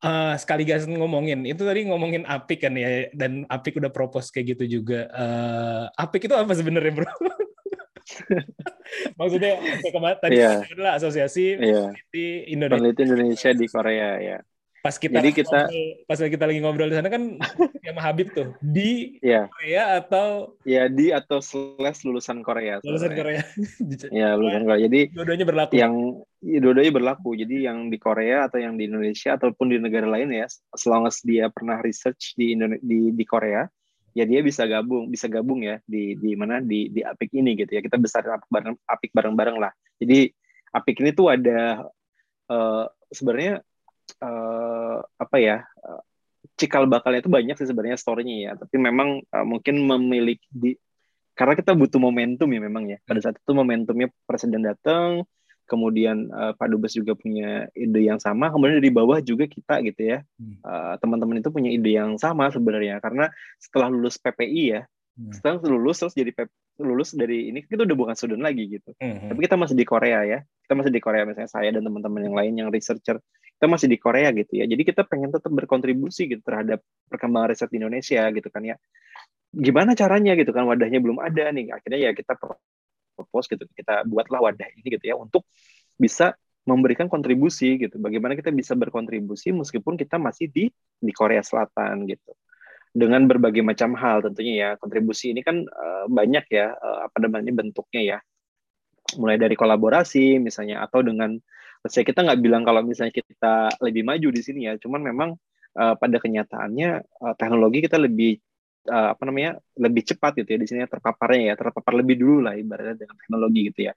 Uh, sekaligus ngomongin itu tadi ngomongin Apik kan ya dan Apik udah propose kayak gitu juga. Uh, Apik itu apa sebenarnya bro? Maksudnya kemarin tadi yeah. adalah asosiasi yeah. peneliti Indonesia. Peneliti Indonesia di Korea ya pas kita Jadi kita ngobrol, pas kita lagi ngobrol di sana kan sama Habib tuh di yeah. Korea atau ya di atau slash lulusan Korea lulusan Korea. Ya lulusan Korea. Jadi dua-duanya berlaku. yang ya, dua-duanya berlaku. Jadi yang di Korea atau yang di Indonesia ataupun di negara lain ya selama dia pernah research di Indonesia di, di Korea ya dia bisa gabung bisa gabung ya di di mana di di Apik ini gitu ya. Kita besar Apik bareng Apik bareng-bareng lah. Jadi Apik ini tuh ada uh, sebenarnya uh, apa ya uh, cikal bakalnya itu banyak sih sebenarnya storynya ya. Tapi memang uh, mungkin memiliki di karena kita butuh momentum ya memang ya. Pada saat itu momentumnya presiden datang kemudian uh, Pak Dubes juga punya ide yang sama kemudian dari bawah juga kita gitu ya. Uh, teman-teman itu punya ide yang sama sebenarnya. Karena setelah lulus PPI ya hmm. setelah lulus terus jadi lulus dari ini kita udah bukan student lagi gitu. Hmm. tapi kita masih di Korea ya. Kita masih di Korea misalnya saya dan teman-teman yang lain yang researcher kita masih di Korea gitu ya. Jadi kita pengen tetap berkontribusi gitu terhadap perkembangan riset di Indonesia gitu kan ya. Gimana caranya gitu kan wadahnya belum ada nih. Akhirnya ya kita propose gitu. Kita buatlah wadah ini gitu ya untuk bisa memberikan kontribusi gitu. Bagaimana kita bisa berkontribusi meskipun kita masih di di Korea Selatan gitu. Dengan berbagai macam hal tentunya ya. Kontribusi ini kan uh, banyak ya uh, apa namanya bentuknya ya. Mulai dari kolaborasi misalnya atau dengan saya kita nggak bilang kalau misalnya kita lebih maju di sini ya, cuman memang uh, pada kenyataannya uh, teknologi kita lebih uh, apa namanya lebih cepat gitu ya di sini terpaparnya ya terpapar lebih dulu lah ibaratnya dengan teknologi gitu ya.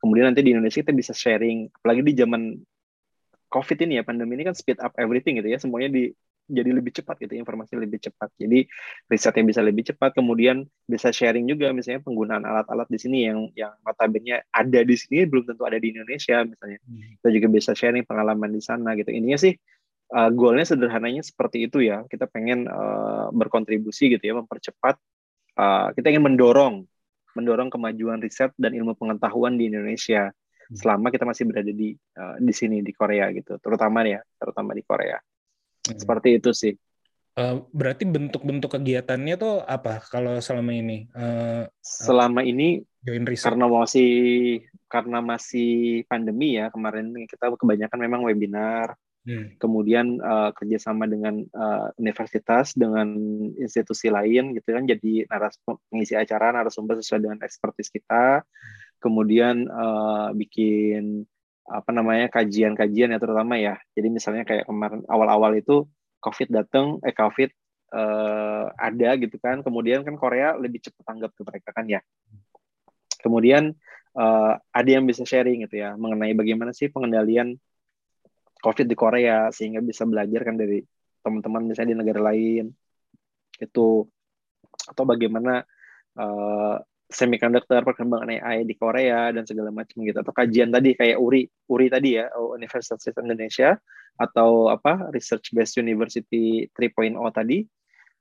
Kemudian nanti di Indonesia kita bisa sharing, apalagi di zaman COVID ini ya pandemi ini kan speed up everything gitu ya, semuanya di jadi lebih cepat gitu informasi lebih cepat. Jadi risetnya bisa lebih cepat kemudian bisa sharing juga misalnya penggunaan alat-alat di sini yang yang notabene ada di sini belum tentu ada di Indonesia misalnya. Kita juga bisa sharing pengalaman di sana gitu. Intinya sih uh, goalnya sederhananya seperti itu ya. Kita pengen uh, berkontribusi gitu ya mempercepat uh, kita ingin mendorong mendorong kemajuan riset dan ilmu pengetahuan di Indonesia selama kita masih berada di uh, di sini di Korea gitu. Terutama ya terutama di Korea Hmm. seperti itu sih Eh, berarti bentuk-bentuk kegiatannya tuh apa kalau selama ini Eh, selama ini join riset? karena masih karena masih pandemi ya kemarin kita kebanyakan memang webinar Hmm. kemudian uh, kerjasama dengan uh, universitas dengan institusi lain gitu kan jadi naras pengisi acara narasumber sesuai dengan ekspertis kita kemudian uh, bikin apa namanya kajian-kajian ya terutama ya. Jadi misalnya kayak kemarin awal-awal itu covid datang eh covid uh, ada gitu kan. Kemudian kan Korea lebih cepat tanggap ke mereka kan ya. Kemudian uh, ada yang bisa sharing gitu ya mengenai bagaimana sih pengendalian COVID di Korea sehingga bisa belajar kan dari teman-teman misalnya di negara lain. Itu. Atau bagaimana uh, semiconductor perkembangan AI di Korea dan segala macam gitu. Atau kajian tadi kayak Uri Uri tadi ya Universitas Indonesia atau apa Research Based University 3.0 tadi.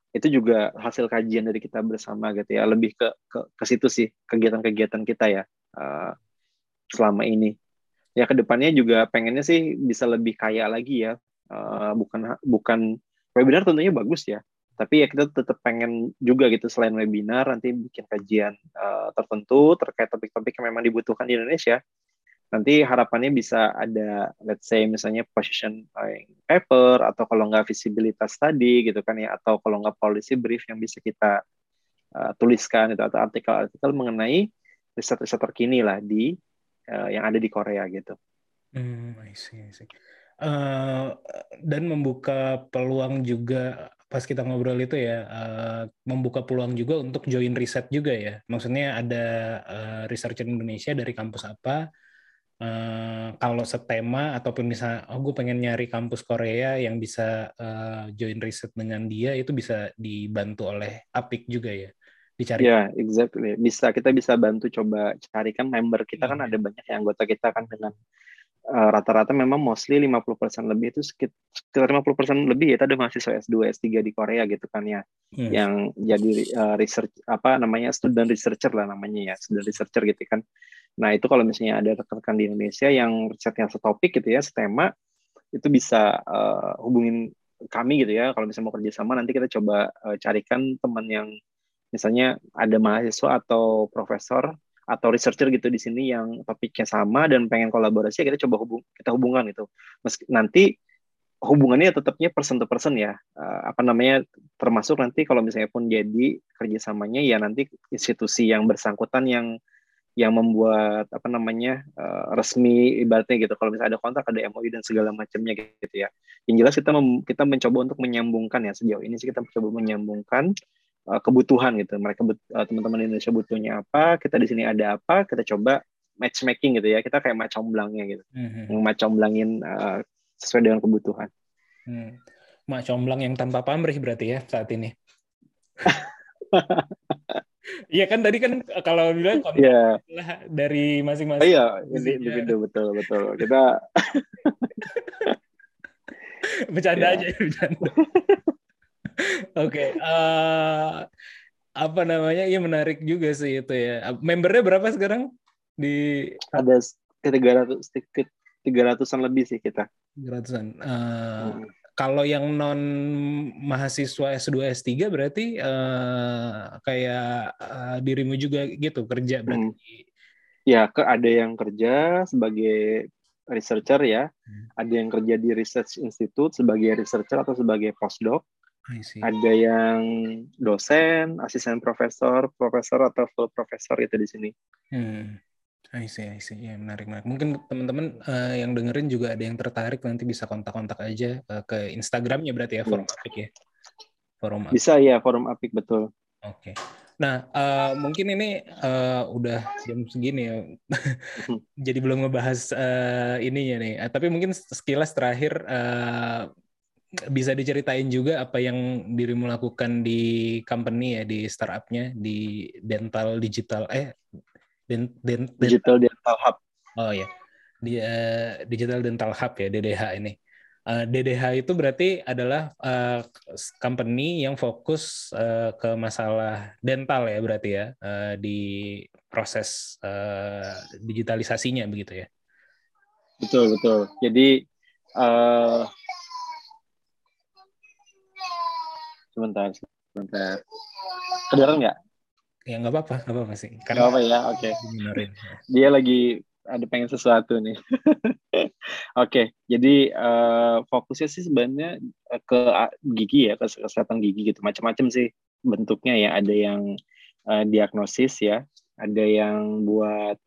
Itu juga hasil kajian dari kita bersama gitu ya. Lebih ke ke, ke situ sih kegiatan-kegiatan kita ya uh, selama ini. Ya ke depannya juga pengennya sih bisa lebih kaya lagi ya uh, bukan bukan webinar tentunya bagus ya tapi ya kita tetap pengen juga gitu selain webinar nanti bikin kajian uh, tertentu terkait topik-topik yang memang dibutuhkan di Indonesia nanti harapannya bisa ada let's say misalnya position paper atau kalau nggak visibilitas tadi gitu kan ya atau kalau nggak policy brief yang bisa kita uh, tuliskan itu atau artikel-artikel mengenai riset-riset terkini lah di uh, yang ada di Korea gitu. Hmm, I see, I see. Uh, dan membuka peluang juga pas kita ngobrol itu ya uh, membuka peluang juga untuk join riset juga ya. Maksudnya ada uh, researcher Indonesia dari kampus apa uh, kalau setema ataupun misalnya oh gue pengen nyari kampus Korea yang bisa uh, join riset dengan dia itu bisa dibantu oleh Apik juga ya dicari. Ya, yeah, exactly. Bisa kita bisa bantu coba carikan member kita kan ada banyak yang anggota kita kan dengan rata-rata uh, memang mostly 50% lebih itu sekitar 50% lebih ya ada mahasiswa S2 S3 di Korea gitu kan ya. Hmm. yang jadi uh, research apa namanya student researcher lah namanya ya student researcher gitu kan. Nah itu kalau misalnya ada rekan-rekan di Indonesia yang risetnya setopik gitu ya setema itu bisa uh, hubungin kami gitu ya. Kalau misalnya mau kerjasama nanti kita coba uh, carikan teman yang misalnya ada mahasiswa atau profesor atau researcher gitu di sini yang topiknya sama dan pengen kolaborasi kita coba hubung kita hubungkan itu meski nanti hubungannya tetapnya person to person ya. Uh, apa namanya termasuk nanti kalau misalnya pun jadi kerjasamanya ya nanti institusi yang bersangkutan yang yang membuat apa namanya uh, resmi ibaratnya gitu. Kalau misalnya ada kontrak ada MOU dan segala macamnya gitu ya. Yang jelas kita kita mencoba untuk menyambungkan ya sejauh ini sih kita mencoba menyambungkan kebutuhan gitu. Mereka teman-teman Indonesia butuhnya apa, kita di sini ada apa, kita coba matchmaking gitu ya. Kita kayak macam belangnya gitu. Mm-hmm. Yang macam belangin uh, sesuai dengan kebutuhan. Hmm. Mak comblang yang tanpa pamrih berarti ya saat ini. Iya kan tadi kan kalau bilang yeah. dari masing-masing. Iya, ini individu betul betul. Kita bercanda yeah. aja bercanda. Oke, okay. uh, apa namanya? Iya menarik juga sih itu ya. Membernya berapa sekarang di? Ada tiga ratus tiga ratusan lebih sih kita. Tiga ratusan. Uh, hmm. Kalau yang non mahasiswa S2 S3 berarti uh, kayak uh, dirimu juga gitu kerja berarti. Hmm. Ya, ke ada yang kerja sebagai researcher ya, hmm. ada yang kerja di research institute sebagai researcher atau sebagai postdoc ada yang dosen, asisten profesor, profesor atau full profesor itu di sini. Hmm. I see, I see. Ya, menarik, menarik. Mungkin teman-teman uh, yang dengerin juga ada yang tertarik nanti bisa kontak-kontak aja uh, ke Instagramnya berarti ya, Forum ya. Apik ya. Forum Apik. Bisa ya, Forum Apik betul. Oke. Okay. Nah, uh, mungkin ini uh, udah jam segini ya. Jadi belum ngebahas uh, ininya nih. Uh, tapi mungkin sekilas terakhir uh, bisa diceritain juga apa yang dirimu lakukan di company ya di startupnya di dental digital eh den, den, den- Digital Dental Hub. oh ya di eh, digital dental hub ya DDH ini Eh, DDH itu berarti adalah eh, company yang fokus eh, ke masalah dental ya berarti ya eh, di proses eh, digitalisasinya begitu ya Betul, betul. Jadi eh sebentar, sebentar. Kedengeran nggak? ya nggak apa-apa nggak apa-apa sih Nggak karena apa ya, oke. minorin Dia lagi ada pengen sesuatu nih. Oke, jadi eh, fokusnya sih sebenarnya eh, ke a- gigi ya, ke kesehatan gigi gitu. Macam-macam sih bentuknya ya. Ada yang eh, diagnosis ya, ada yang buat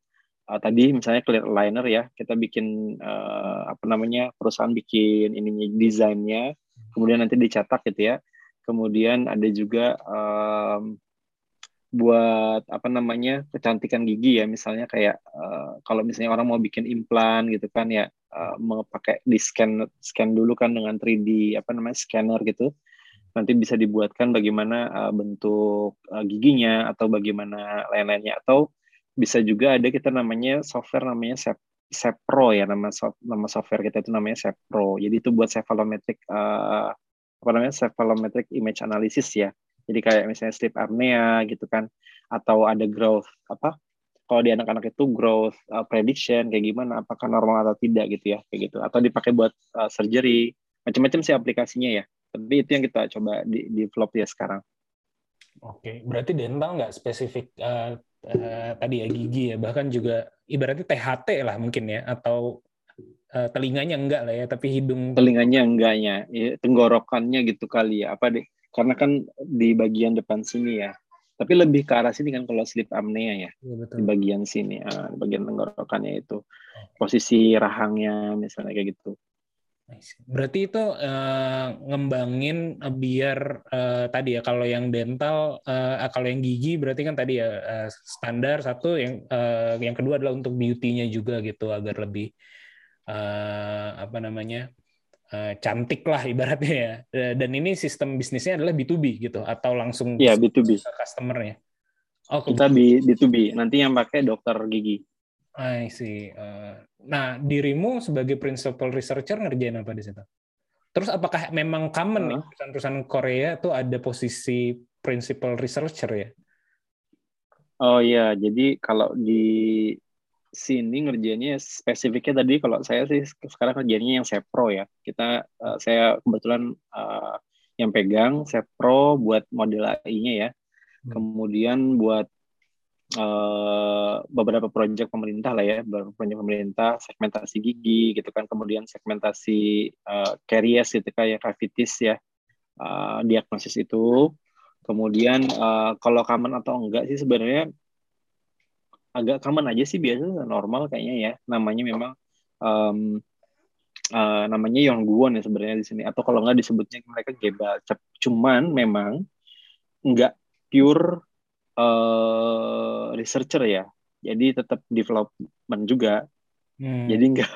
eh, tadi misalnya clear aligner ya. Kita bikin eh, apa namanya perusahaan bikin ininya desainnya, kemudian nanti dicetak gitu ya. Kemudian ada juga em, buat apa namanya kecantikan gigi ya misalnya kayak eh, kalau misalnya orang mau bikin implan gitu kan ya eh, mau pakai di scan scan dulu kan dengan 3D apa namanya scanner gitu. Nanti bisa dibuatkan bagaimana eh, bentuk eh, giginya atau bagaimana lain-lainnya. Atau bisa juga ada kita namanya software namanya Sep Sepro ya nama soft, nama software kita itu namanya Sepro. Jadi itu buat cephalometric eh, apa namanya cephalometric image analysis ya jadi kayak misalnya sleep apnea gitu kan, atau ada growth apa? Kalau di anak-anak itu growth uh, prediction kayak gimana, apakah normal atau tidak gitu ya, kayak gitu. Atau dipakai buat uh, surgery, macam-macam sih aplikasinya ya. Tapi itu yang kita coba di develop ya sekarang. Oke, berarti dental nggak spesifik eh, eh, tadi ya gigi ya, bahkan juga ibaratnya THT lah mungkin ya, atau eh, telinganya enggak lah ya, tapi hidung Telinganya enggaknya, ya, tenggorokannya gitu kali ya. Apa deh? Karena kan di bagian depan sini ya. Tapi lebih ke arah sini kan kalau sleep apnea ya. Iya, betul. di bagian sini, ah, di bagian tenggorokannya itu posisi rahangnya misalnya kayak gitu. Berarti itu eh, ngembangin eh, biar eh, tadi ya kalau yang dental, eh, kalau yang gigi berarti kan tadi ya eh, standar satu, yang eh, yang kedua adalah untuk beauty-nya juga gitu agar lebih eh, apa namanya eh, cantik lah ibaratnya ya. Eh, Dan ini sistem bisnisnya adalah B2B gitu atau langsung Iya, B2B. ke customer-nya. Oh, Kita B, B2B. Nanti yang pakai dokter gigi. I see. Nah, dirimu sebagai principal researcher ngerjain apa di situ? Terus apakah memang common nih Hah? perusahaan-perusahaan Korea tuh ada posisi principal researcher ya? Oh iya, jadi kalau di sini ngerjainnya spesifiknya tadi kalau saya sih sekarang kerjanya yang Sepro ya. Kita eh, saya kebetulan eh, yang pegang Sepro buat model AI-nya ya. Hmm. Kemudian buat eh, beberapa proyek pemerintah lah ya, beberapa proyek pemerintah segmentasi gigi gitu kan, kemudian segmentasi eh, caries gitu kayak cavities ya, eh, diagnosis itu. Kemudian eh, kalau common atau enggak sih sebenarnya agak common aja sih biasanya normal kayaknya ya. Namanya memang em, eh, namanya Yongguwon ya sebenarnya di sini atau kalau enggak disebutnya mereka Gebal. Cuman memang enggak pure eh, researcher ya. Jadi tetap development juga. Hmm. Jadi enggak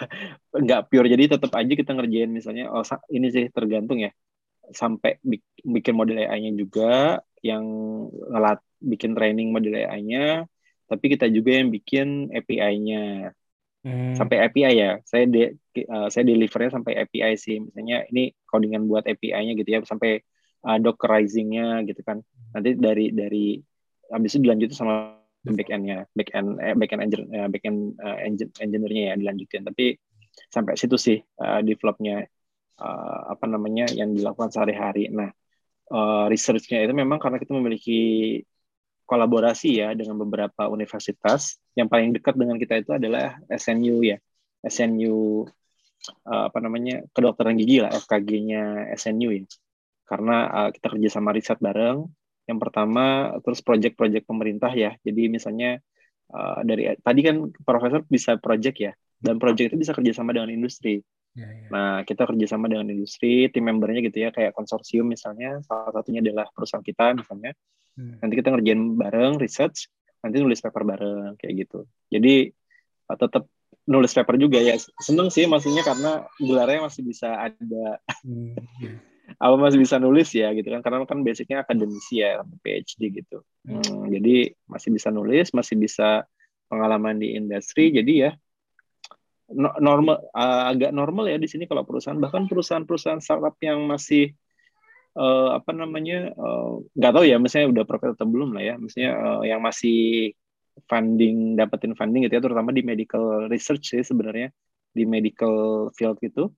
enggak pure. Jadi tetap aja kita ngerjain misalnya oh ini sih tergantung ya. Sampai bik- bikin model AI-nya juga yang ngelat bikin training model AI-nya, tapi kita juga yang bikin API-nya. Hmm. Sampai API ya. Saya de, eh, saya delivernya sampai API sih. Misalnya ini codingan buat API-nya gitu ya sampai uh, dockerizing-nya gitu kan. Nanti dari dari habis itu dilanjutin sama back-end-nya, back-end eh, back-end engine eh, back-end eh, engine engineer-nya ya dilanjutin. Tapi sampai situ sih uh, develop-nya uh, apa namanya yang dilakukan sehari-hari. Nah, uh, research-nya itu memang karena kita memiliki kolaborasi ya dengan beberapa universitas. Yang paling dekat dengan kita itu adalah SNU ya. SNU uh, apa namanya kedokteran gigi lah FKG-nya SNU ya. Karena uh, kita kerja sama riset bareng. Yang pertama terus proyek-proyek pemerintah ya. Jadi misalnya uh, dari tadi kan profesor bisa proyek ya. Dan proyek itu bisa kerjasama dengan industri. Ya, ya. Nah, kita kerjasama dengan industri, tim membernya gitu ya, kayak konsorsium misalnya, salah satunya adalah perusahaan kita misalnya. Hmm. Nanti kita ngerjain bareng research, nanti nulis paper bareng kayak gitu. Jadi tetap nulis paper juga ya. Seneng sih maksudnya karena gelarnya masih bisa ada. Hmm, iya. apa masih bisa nulis ya gitu kan. Karena kan basicnya akademisi ya PhD gitu. Hmm, jadi masih bisa nulis masih bisa pengalaman di industri. Jadi ya no- normal uh, agak normal ya di sini kalau perusahaan. Bahkan perusahaan-perusahaan startup yang masih uh, apa namanya uh, nggak tahu ya misalnya udah profit atau belum lah ya misalnya uh, yang masih funding dapetin funding gitu ya terutama di medical research sih sebenarnya di medical field itu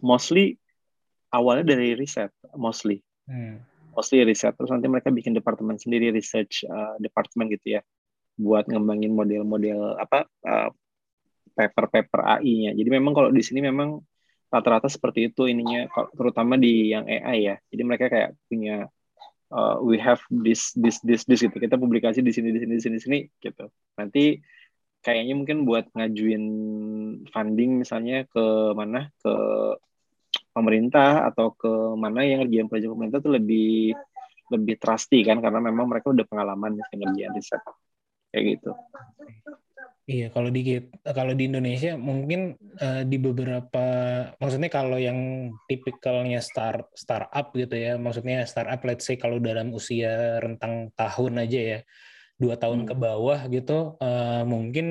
mostly awalnya dari riset mostly Hmm. mostly riset terus nanti mereka bikin departemen sendiri research uh, department gitu ya buat ngembangin model-model apa uh, paper-paper AI-nya. Jadi memang kalau di sini memang rata-rata seperti itu ininya terutama di yang AI ya. Jadi mereka kayak punya uh, we have this this this this gitu. Kita publikasi di sini di sini di sini di sini gitu. Nanti kayaknya mungkin buat ngajuin funding misalnya ke mana ke pemerintah atau ke mana yang ngerjain proyek pemerintah tuh lebih lebih trusty kan karena memang mereka udah pengalaman ngerjain riset kayak gitu. Iya, kalau di kalau di Indonesia mungkin eh, di beberapa maksudnya kalau yang tipikalnya start startup gitu ya, maksudnya startup let's say kalau dalam usia rentang tahun aja ya, dua tahun Hmm. ke bawah gitu, eh, mungkin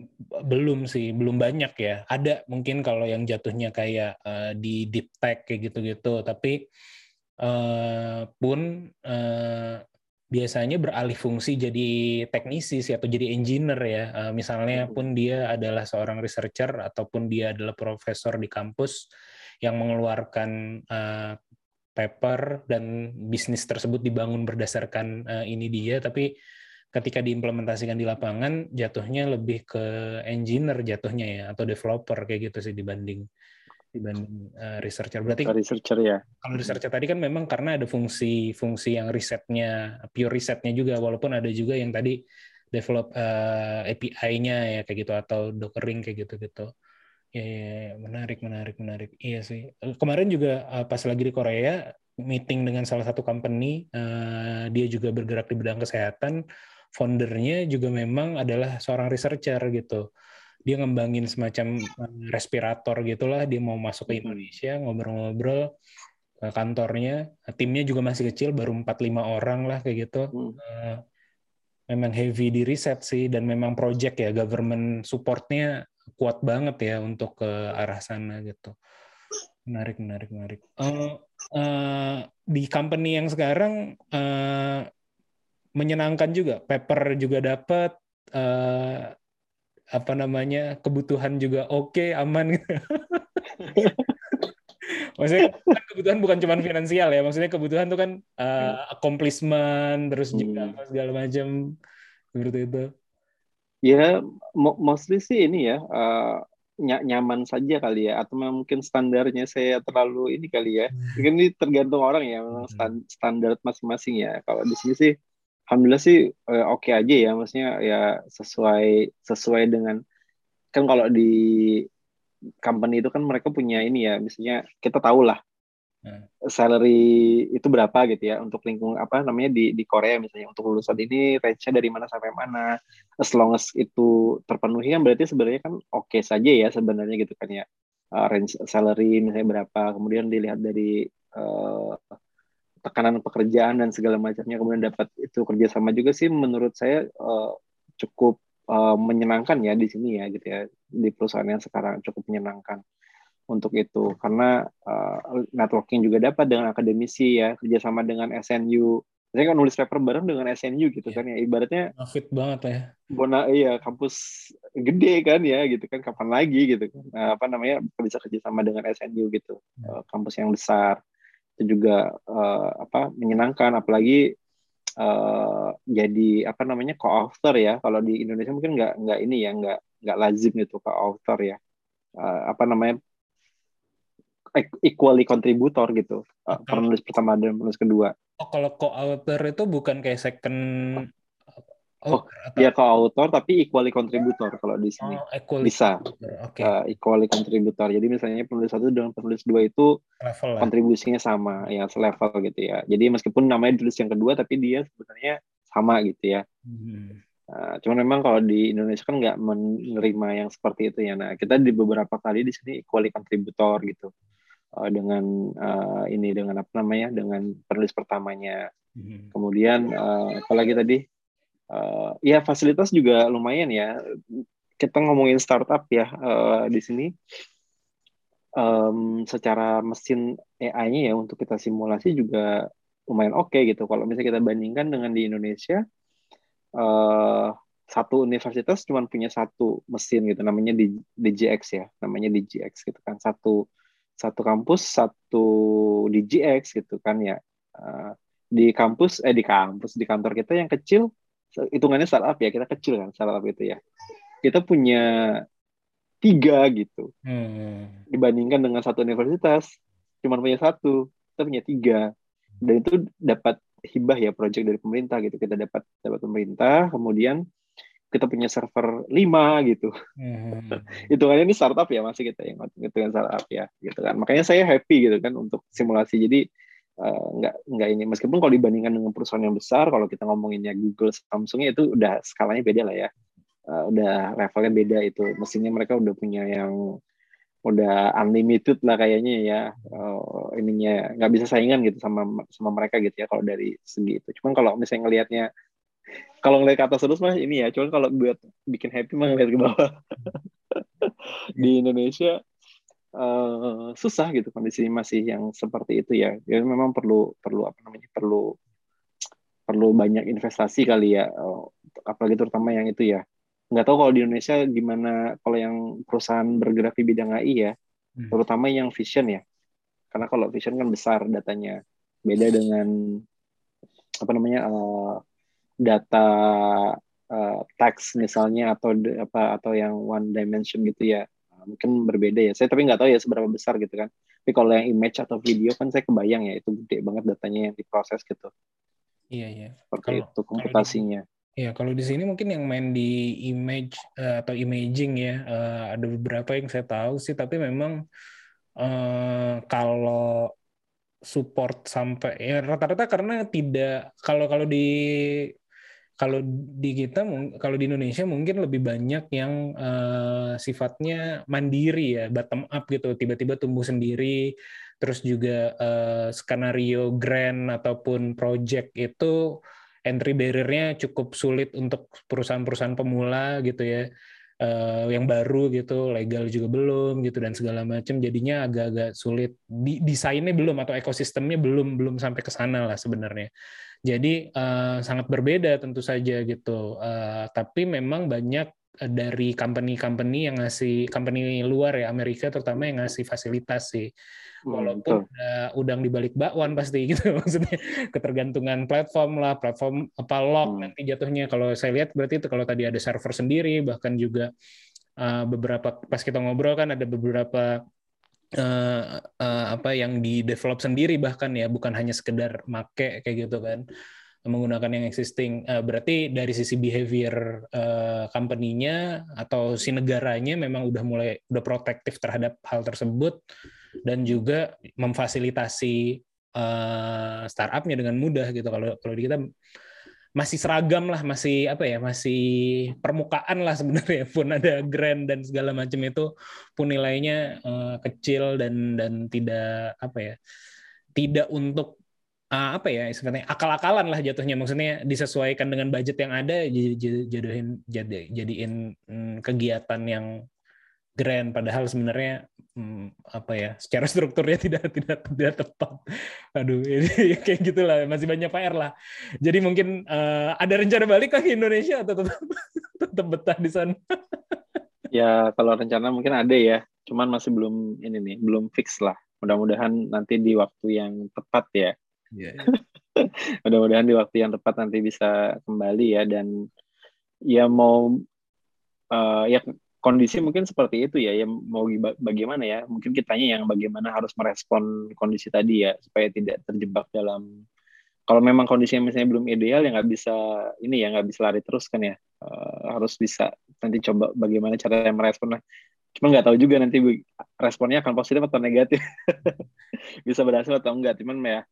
b- belum sih, belum banyak ya. Ada mungkin kalau yang jatuhnya kayak eh, di deep tech kayak gitu-gitu, tapi eh, pun eh, biasanya beralih fungsi jadi teknisi sih atau jadi engineer ya. Eh, misalnya pun dia adalah seorang researcher ataupun dia adalah profesor di kampus yang mengeluarkan eh, paper dan bisnis tersebut dibangun berdasarkan eh, ini dia, tapi ketika diimplementasikan di lapangan jatuhnya lebih ke engineer jatuhnya ya atau developer kayak gitu sih dibanding dibanding eh, researcher. Berarti researcher ya. kalau researcher tadi kan memang karena ada fungsi-fungsi yang risetnya, pure risetnya juga, walaupun ada juga yang tadi develop eh, API-nya ya kayak gitu atau dockering kayak gitu-gitu. Ya, ya, ya, menarik, menarik, menarik. Iya sih. Eh, Kemarin juga eh, pas lagi di Korea meeting dengan salah satu company, eh, dia juga bergerak di bidang kesehatan. Foundernya juga memang adalah seorang researcher gitu. Dia ngembangin semacam eh, respirator gitulah. Dia mau masuk ke Indonesia, ngobrol-ngobrol ke kantornya. Timnya juga masih kecil, baru 4-5 orang lah kayak gitu. Hmm. Eh, memang heavy di riset sih dan memang project ya government supportnya kuat banget ya untuk ke arah sana gitu. Menarik, menarik, menarik. Eh, eh, di company yang sekarang eh, menyenangkan juga, paper juga dapat, eh, apa namanya kebutuhan juga oke, aman. gitu. Maksudnya kan kebutuhan bukan cuma finansial ya, maksudnya kebutuhan tuh kan eh, accomplishment, terus juga Hmm. segala macam seperti itu. Ya, mo- mostly sih ini ya, ny- nyaman saja kali ya, atau mungkin standarnya saya terlalu ini kali ya. Mungkin ini tergantung orang ya, memang Hmm. stan- standar masing-masing ya. Kalau di sini sih, alhamdulillah sih eh, oke aja ya, maksudnya ya sesuai sesuai dengan kan kalau di company itu kan mereka punya ini ya, misalnya kita tahu lah Hmm. salary itu berapa gitu ya untuk lingkung apa namanya di di Korea misalnya untuk lulusan ini range-nya dari mana sampai mana as long as itu terpenuhi kan berarti sebenarnya kan oke saja ya sebenarnya gitu kan ya Uh, range salary misalnya berapa kemudian dilihat dari uh, tekanan pekerjaan dan segala macamnya kemudian dapat itu kerjasama juga sih menurut saya uh, cukup uh, menyenangkan ya di sini ya gitu ya. Di perusahaan yang sekarang cukup menyenangkan untuk itu. Karena uh, networking juga dapat dengan akademisi ya kerjasama dengan SNU saya kan nulis paper bareng dengan SNU gitu Iya. kan ya. Ibaratnya Fit banget ya. Bona iya kampus gede kan ya gitu kan. Kapan lagi gitu. Kan Nah, apa namanya bisa kerjasama dengan SNU gitu. Eh, kampus yang besar itu juga eh, apa menyenangkan. Apalagi eh, jadi apa namanya co-author ya. Kalau di Indonesia mungkin nggak nggak ini ya nggak nggak lazim gitu co-author ya. Eh, apa namanya equally contributor gitu. Eh, penulis pertama dan penulis kedua. Oh, kalau co-author itu bukan kayak second Oh, atau dia co-author tapi equally contributor kalau di sini oh, equally bisa Oke, uh, equally contributor. Jadi misalnya penulis satu dengan penulis dua itu level lah. kontribusinya sama, ya selevel gitu ya. Jadi meskipun namanya tulis yang kedua, tapi dia sebenarnya sama gitu ya. Hmm. Uh, cuman memang kalau di Indonesia kan nggak menerima yang seperti itu ya. Nah kita di beberapa kali di sini equally kontributor gitu uh, dengan uh, ini dengan apa namanya dengan penulis pertamanya. Hmm. Kemudian uh, apalagi tadi uh, ya fasilitas juga lumayan ya. Kita ngomongin startup ya uh, di sini. Um, secara mesin AI-nya ya untuk kita simulasi juga lumayan oke okay gitu. Kalau misalnya kita bandingkan dengan di Indonesia, uh, satu universitas cuma punya satu mesin gitu namanya di DGX ya namanya DGX gitu kan satu satu kampus satu DGX gitu kan ya uh, di kampus eh di kampus di kantor kita yang kecil hitungannya startup ya kita kecil kan startup itu ya. Kita punya tiga gitu. Hmm. dibandingkan dengan satu universitas cuma punya satu kita punya tiga. Dan itu dapat hibah ya project dari pemerintah gitu. Kita dapat dapat pemerintah kemudian kita punya server 5 gitu. Hmm. hitungannya ini startup ya masih kita yang hitungan startup ya gitu kan. Makanya saya happy gitu kan untuk simulasi. Jadi uh, nggak nggak ini. Meskipun kalau dibandingkan dengan perusahaan yang besar kalau kita ngomonginnya Google Samsungnya itu udah skalanya beda lah ya. Uh, udah levelnya beda itu. Mesinnya mereka udah punya yang udah unlimited lah kayaknya ya. Uh, ininya nggak bisa saingan gitu sama sama mereka gitu ya kalau dari segi itu. Cuman kalau misalnya ngelihatnya kalau ngeliat ke atas terus mah ini ya, cuman kalau buat bikin happy mah ngeliat ke bawah. di Indonesia uh, susah gitu kondisi masih yang seperti itu ya. Jadi memang perlu perlu apa namanya perlu perlu banyak investasi kali ya, uh, apalagi terutama yang itu ya nggak tahu kalau di Indonesia gimana kalau yang perusahaan bergerak di bidang AI ya, hmm. terutama yang vision ya. Karena kalau vision kan besar datanya, beda dengan apa namanya uh, data uh, text misalnya atau apa atau yang one dimension gitu ya. Mungkin berbeda ya. Saya tapi nggak tahu ya seberapa besar gitu kan. Tapi kalau yang image atau video kan saya kebayang ya itu gede banget datanya yang diproses gitu. Iya iya. Seperti kalau, itu komputasinya. Ya, kalau di sini mungkin yang main di image uh, atau imaging ya, uh, ada beberapa yang saya tahu sih, tapi memang uh, kalau support sampai ya rata-rata karena tidak kalau kalau di kalau di kita kalau di Indonesia mungkin lebih banyak yang uh, sifatnya mandiri ya bottom up gitu. Tiba-tiba tumbuh sendiri terus juga uh, skenario grand ataupun project itu entry barrier-nya cukup sulit untuk perusahaan-perusahaan pemula gitu ya. Uh, yang baru gitu legal juga belum gitu dan segala macam jadinya agak-agak sulit. Desainnya belum atau ekosistemnya belum belum sampai ke sana lah sebenarnya jadi uh, sangat berbeda tentu saja gitu. Uh, tapi memang banyak dari company-company yang ngasih company luar ya Amerika terutama yang ngasih fasilitas sih. Hmm, walaupun hmm, uh, udang di balik bakwan pasti gitu maksudnya. Ketergantungan platform lah platform apa lock hmm. nanti jatuhnya. Kalau saya lihat berarti itu kalau tadi ada server sendiri bahkan juga uh, beberapa pas kita ngobrol kan ada beberapa uh, uh, apa yang di develop sendiri bahkan ya bukan hanya sekedar make kayak gitu kan menggunakan yang existing. Uh, berarti dari sisi behavior uh, company-nya atau si negaranya memang udah mulai udah protektif terhadap hal tersebut dan juga memfasilitasi uh, startupnya dengan mudah gitu. Kalau kalau kita masih seragam lah, masih apa ya, masih permukaan lah sebenarnya. Pun ada grand dan segala macam itu pun nilainya uh, kecil dan dan tidak apa ya, tidak untuk uh, apa ya sebenarnya akal-akalan lah jatuhnya. Maksudnya disesuaikan dengan budget yang ada jadiin jadi jadiin hmm, kegiatan yang grand. Padahal sebenarnya apa ya secara strukturnya tidak tidak tidak tepat. Aduh ini kayak gitulah masih banyak PR lah. Jadi mungkin uh, ada rencana balik ke Indonesia atau tetap tetap betah di sana? Ya kalau rencana mungkin ada ya cuman masih belum ini nih belum fix lah. Mudah-mudahan nanti di waktu yang tepat ya. Yeah. Mudah-mudahan di waktu yang tepat nanti bisa kembali ya dan ya mau uh, ya kondisi mungkin seperti itu ya, ya mau bagaimana ya, mungkin kitanya yang bagaimana harus merespon kondisi tadi ya supaya tidak terjebak dalam kalau memang kondisinya misalnya belum ideal ya nggak bisa ini ya nggak bisa lari terus kan ya uh, harus bisa nanti coba bagaimana cara merespon lah cuma nggak tahu juga nanti responnya akan positif atau negatif bisa berhasil atau enggak cuman ya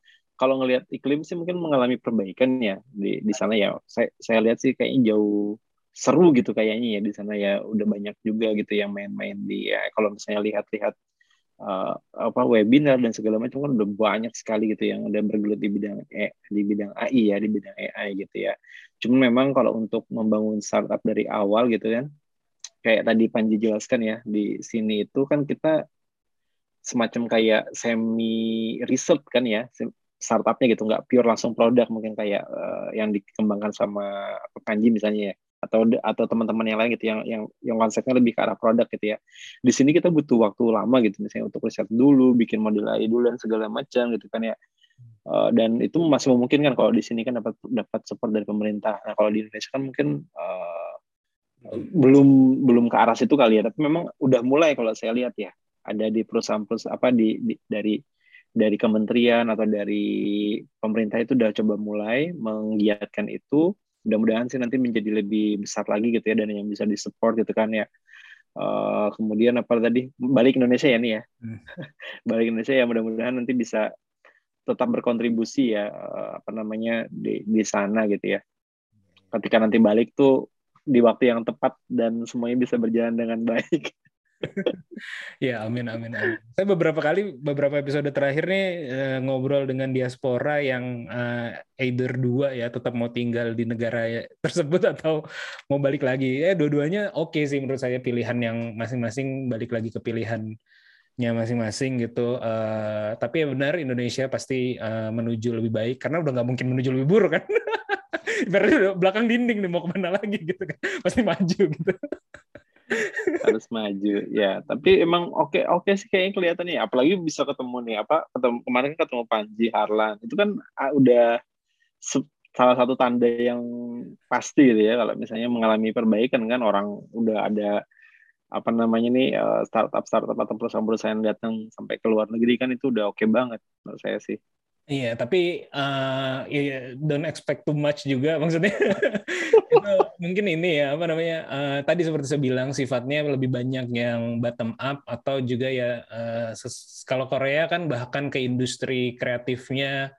kalau ngelihat iklim sih mungkin mengalami perbaikan ya di di sana ya. Saya saya lihat sih kayaknya jauh seru gitu kayaknya ya di sana ya udah banyak juga gitu yang main-main di ya kalau misalnya lihat-lihat uh, apa webinar dan segala macam kan udah banyak sekali gitu yang udah bergelut di bidang e, di bidang AI ya di bidang AI gitu ya. Cuma memang kalau untuk membangun startup dari awal gitu kan kayak tadi Panji jelaskan ya di sini itu kan kita semacam kayak semi riset kan ya startupnya gitu nggak pure langsung produk mungkin kayak uh, yang dikembangkan sama Panji misalnya ya atau atau teman-teman yang lain gitu yang yang yang konsepnya lebih ke arah produk gitu ya. Di sini kita butuh waktu lama gitu misalnya untuk riset dulu bikin model AI dulu dan segala macam gitu kan ya. Uh, dan itu masih memungkinkan kalau di sini kan dapat dapat support dari pemerintah. Nah kalau di Indonesia kan mungkin uh, belum belum ke arah situ kali ya. Tapi memang udah mulai kalau saya lihat ya. Ada di perusahaan-perusahaan apa di, di dari dari kementerian atau dari pemerintah itu udah coba mulai menggiatkan itu mudah-mudahan sih nanti menjadi lebih besar lagi gitu ya dan yang bisa disupport gitu kan ya. Uh, kemudian apa tadi? Balik Indonesia ya nih ya? Hmm. balik Indonesia ya mudah-mudahan nanti bisa tetap berkontribusi ya uh, apa namanya di di sana gitu ya. Ketika nanti balik tuh di waktu yang tepat dan semuanya bisa berjalan dengan baik ya amin amin amin. Saya beberapa kali beberapa episode terakhir nih uh, ngobrol dengan diaspora yang uh, either dua ya tetap mau tinggal di negara tersebut atau mau balik lagi. Ya dua-duanya oke okay sih menurut saya pilihan yang masing-masing balik lagi ke pilihannya masing-masing gitu. Uh, tapi ya benar Indonesia pasti uh, menuju lebih baik karena udah nggak mungkin menuju lebih buruk kan. Berarti belakang dinding nih mau ke mana lagi gitu kan. Pasti maju gitu harus maju ya. Tapi emang oke okay, oke okay sih kayaknya kelihatan nih apalagi bisa ketemu nih apa ketemu kemarin ketemu Panji Harlan. Itu kan ah, udah salah satu tanda yang pasti gitu ya. Kalau misalnya mengalami perbaikan kan orang udah ada apa namanya nih eh, startup startup atau perusahaan-perusahaan datang sampai ke luar negeri kan itu udah oke okay banget menurut saya sih Iya, tapi uh, ya, don't expect too much juga maksudnya. itu mungkin ini ya apa namanya uh, tadi seperti saya bilang sifatnya lebih banyak yang bottom up atau juga ya uh, kalau Korea kan bahkan ke industri kreatifnya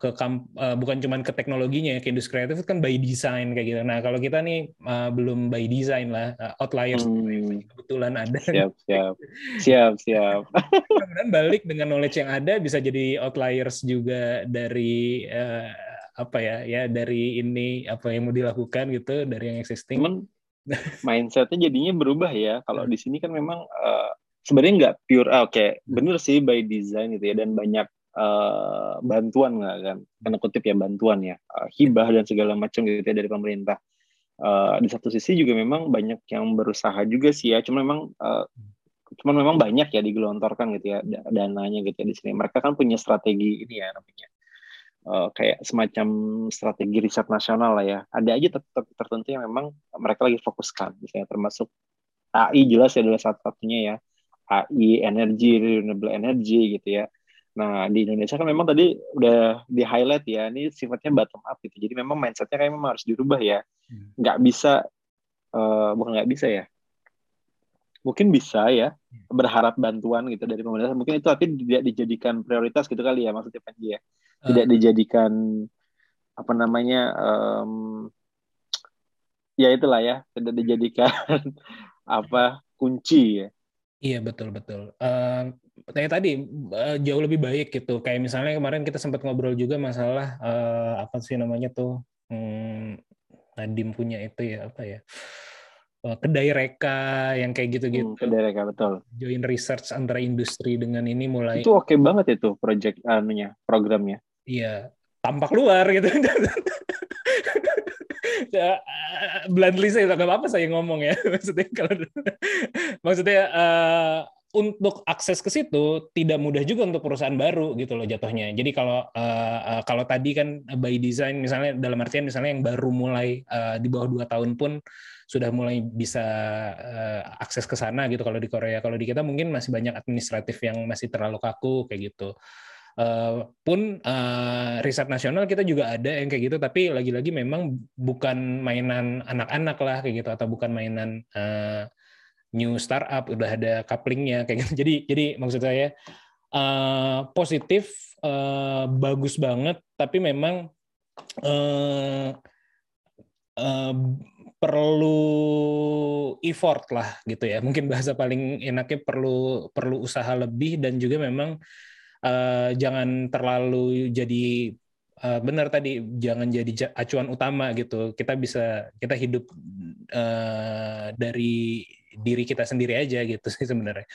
ke uh, bukan cuma ke teknologinya ya ke industri kreatif kan by design kayak gitu. Nah kalau kita nih uh, belum by design lah uh, outliers hmm. kebetulan ada. Siap siap siap siap. Kemudian balik dengan knowledge yang ada bisa jadi outliers juga dari uh, apa ya ya dari ini apa yang mau dilakukan gitu dari yang existing. Cuman mindsetnya jadinya berubah ya. Kalau di sini kan memang uh, sebenarnya nggak pure. Ah, Oke, okay. bener sih by design gitu ya dan banyak uh, bantuan nggak kan? Karena kutip ya bantuan ya. Uh, hibah dan segala macam gitu ya dari pemerintah. Uh, di satu sisi juga memang banyak yang berusaha juga sih ya. Cuma memang uh, cuman memang banyak ya digelontorkan gitu ya dananya gitu ya di sini. Mereka kan punya strategi ini ya namanya. Uh, kayak semacam strategi riset nasional lah ya. Ada aja tetap tertentu yang memang mereka lagi fokuskan. Misalnya termasuk AI jelas ya adalah satu-satunya ya. AI energi renewable energy gitu ya Nah, di Indonesia kan memang tadi udah di highlight ya, ini sifatnya bottom up gitu. Jadi memang mindsetnya kayak memang harus dirubah ya. Hmm. Nggak bisa, uh, bukan nggak bisa ya. Mungkin bisa ya, hmm. berharap bantuan gitu dari pemerintah. Mungkin itu tapi tidak dijadikan prioritas gitu kali ya maksudnya Panji ya. Tidak uh. dijadikan apa namanya, um, ya itulah ya, tidak dijadikan apa kunci ya. Iya betul betul. Uh, kayak tadi uh, jauh lebih baik gitu. Kayak misalnya kemarin kita sempat ngobrol juga masalah uh, apa sih namanya tuh hmm, Nadim punya itu ya apa ya uh, kedai reka yang kayak gitu-gitu. Hmm, kedai reka betul. Join research antara industri dengan ini mulai. Itu oke okay banget itu project anunya programnya. Iya tampak luar gitu. ya, bluntly saya nggak apa-apa saya ngomong ya maksudnya kalau maksudnya uh, untuk akses ke situ tidak mudah juga untuk perusahaan baru gitu loh jatuhnya. Jadi kalau uh, kalau tadi kan by design misalnya dalam artian misalnya yang baru mulai uh, di bawah dua tahun pun sudah mulai bisa uh, akses ke sana gitu kalau di Korea. Kalau di kita mungkin masih banyak administratif yang masih terlalu kaku kayak gitu. Uh, pun uh, riset nasional kita juga ada yang kayak gitu tapi lagi-lagi memang bukan mainan anak-anak lah kayak gitu atau bukan mainan uh, new startup udah ada couplingnya kayak gitu jadi jadi maksud saya uh, positif uh, bagus banget tapi memang uh, uh, perlu effort lah gitu ya. Mungkin bahasa paling enaknya perlu perlu usaha lebih dan juga memang uh, jangan terlalu jadi benar tadi jangan jadi acuan utama gitu. Kita bisa kita hidup uh, dari diri kita sendiri aja gitu sih sebenarnya.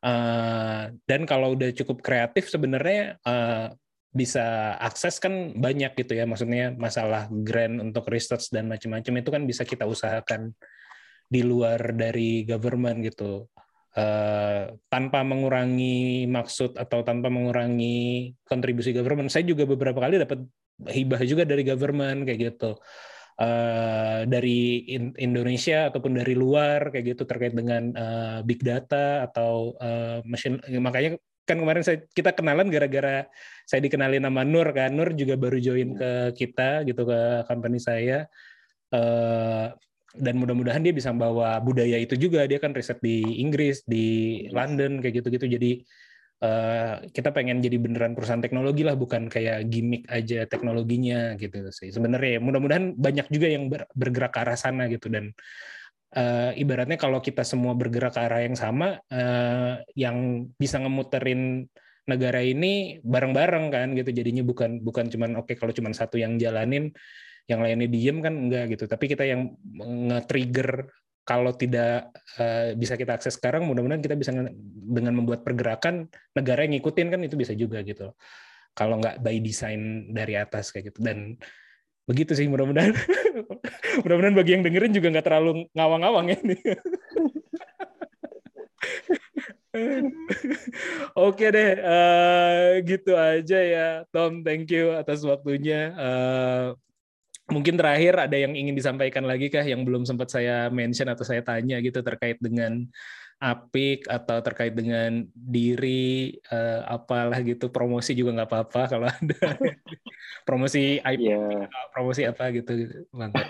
Uh, dan kalau udah cukup kreatif sebenarnya uh, bisa akses kan banyak gitu ya. Maksudnya masalah grant untuk research dan macam-macam itu kan bisa kita usahakan di luar dari government gitu. Uh, tanpa mengurangi maksud atau tanpa mengurangi kontribusi government. Saya juga beberapa kali dapat hibah juga dari government kayak gitu uh, dari in Indonesia ataupun dari luar kayak gitu terkait dengan uh, big data atau uh, machine makanya kan kemarin saya kita kenalan gara-gara saya dikenalin nama Nur kan. Nur juga baru join ke kita gitu ke company saya. Uh, dan mudah-mudahan dia bisa bawa budaya itu juga. Dia kan riset di Inggris di London kayak gitu-gitu. Jadi uh, kita pengen jadi beneran perusahaan teknologi lah bukan kayak gimmick aja teknologinya gitu sih sebenarnya mudah-mudahan banyak juga yang bergerak ke arah sana gitu dan uh, ibaratnya kalau kita semua bergerak ke arah yang sama, uh, yang bisa ngemuterin negara ini bareng-bareng kan gitu. Jadinya bukan bukan cuman oke okay, kalau cuman satu yang jalanin, yang lainnya diem kan enggak gitu. Tapi kita yang nge-trigger kalau tidak uh, bisa kita akses sekarang, mudah-mudahan kita bisa dengan membuat pergerakan negara yang ngikutin kan itu bisa juga gitu. Kalau nggak by design dari atas kayak gitu dan begitu sih mudah-mudahan mudah-mudahan bagi yang dengerin juga nggak terlalu ngawang-ngawang ya nih Oke deh, uh, gitu aja ya, Tom. Thank you atas waktunya. Uh, mungkin terakhir ada yang ingin disampaikan lagi kah yang belum sempat saya mention atau saya tanya gitu terkait dengan apik atau terkait dengan diri uh, apalah gitu promosi juga nggak apa-apa kalau ada. Promosi IP yeah. promosi apa gitu bang?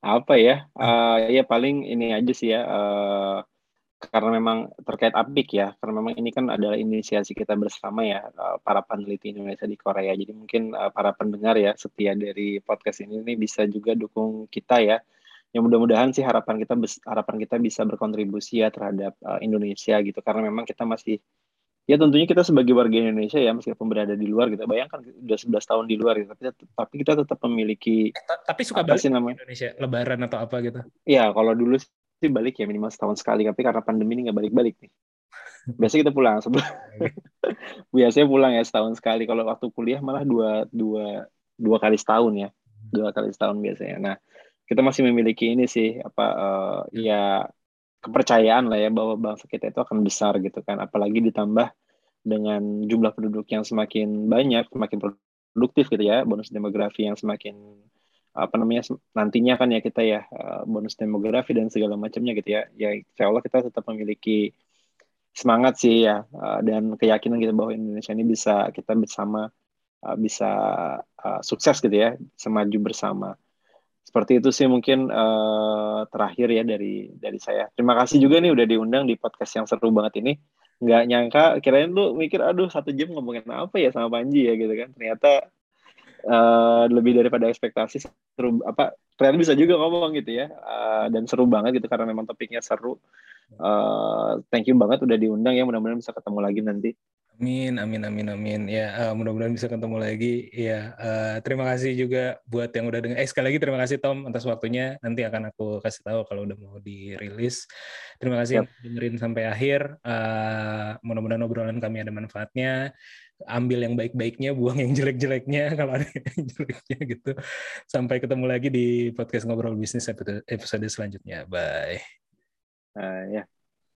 Apa ya? Uh, ya paling ini aja sih ya uh, karena memang terkait apik ya karena memang ini kan adalah inisiasi kita bersama ya uh, para peneliti Indonesia di Korea. Jadi mungkin uh, para pendengar ya setia dari podcast ini, ini bisa juga dukung kita ya. Yang mudah-mudahan sih harapan kita harapan kita bisa berkontribusi ya terhadap uh, Indonesia gitu. Karena memang kita masih ya tentunya kita sebagai warga Indonesia ya meskipun berada di luar gitu bayangkan udah 11 tahun di luar gitu. Tapi tapi kita tetap memiliki eh, tapi suka balik sih namanya? Indonesia lebaran atau apa gitu? Ya kalau dulu sih balik ya minimal setahun sekali. Tapi karena pandemi ini nggak balik-balik nih. Biasanya kita pulang biasanya pulang ya setahun sekali. Kalau waktu kuliah malah dua dua dua kali setahun ya. Dua kali setahun biasanya. Nah kita masih memiliki ini sih apa uh, ya kepercayaan lah ya bahwa bangsa kita itu akan besar gitu kan. Apalagi ditambah dengan jumlah penduduk yang semakin banyak semakin produktif gitu ya. Bonus demografi yang semakin apa namanya nantinya kan ya kita ya uh, bonus demografi dan segala macamnya gitu ya ya insya Allah kita tetap memiliki semangat sih ya uh, dan keyakinan kita bahwa Indonesia ini bisa kita bersama uh, bisa sukses gitu ya semaju bersama seperti itu sih mungkin terakhir ya dari dari saya. Terima kasih juga nih udah diundang di podcast yang seru banget ini. Nggak nyangka, kirain lu mikir, aduh satu jam ngomongin apa ya sama Panji ya gitu kan. Ternyata uh, lebih daripada ekspektasi seru apa ternyata bisa juga ngomong gitu ya uh, dan seru banget gitu karena memang topiknya seru. Uh, thank you banget udah diundang ya mudah-mudahan bisa ketemu lagi nanti. Amin, amin, amin, amin. Ya, uh, mudah-mudahan bisa ketemu lagi. Ya, uh, terima kasih juga buat yang udah dengar. Eh, sekali lagi terima kasih Tom atas waktunya. Nanti akan aku kasih tahu kalau udah mau dirilis. Terima kasih yep. yang dengerin sampai akhir. Uh, mudah-mudahan obrolan kami ada manfaatnya. Ambil yang baik-baiknya, buang yang jelek-jeleknya kalau ada yang jeleknya gitu. Sampai ketemu lagi di podcast ngobrol bisnis episode selanjutnya. Bye. Uh, ya. Yeah.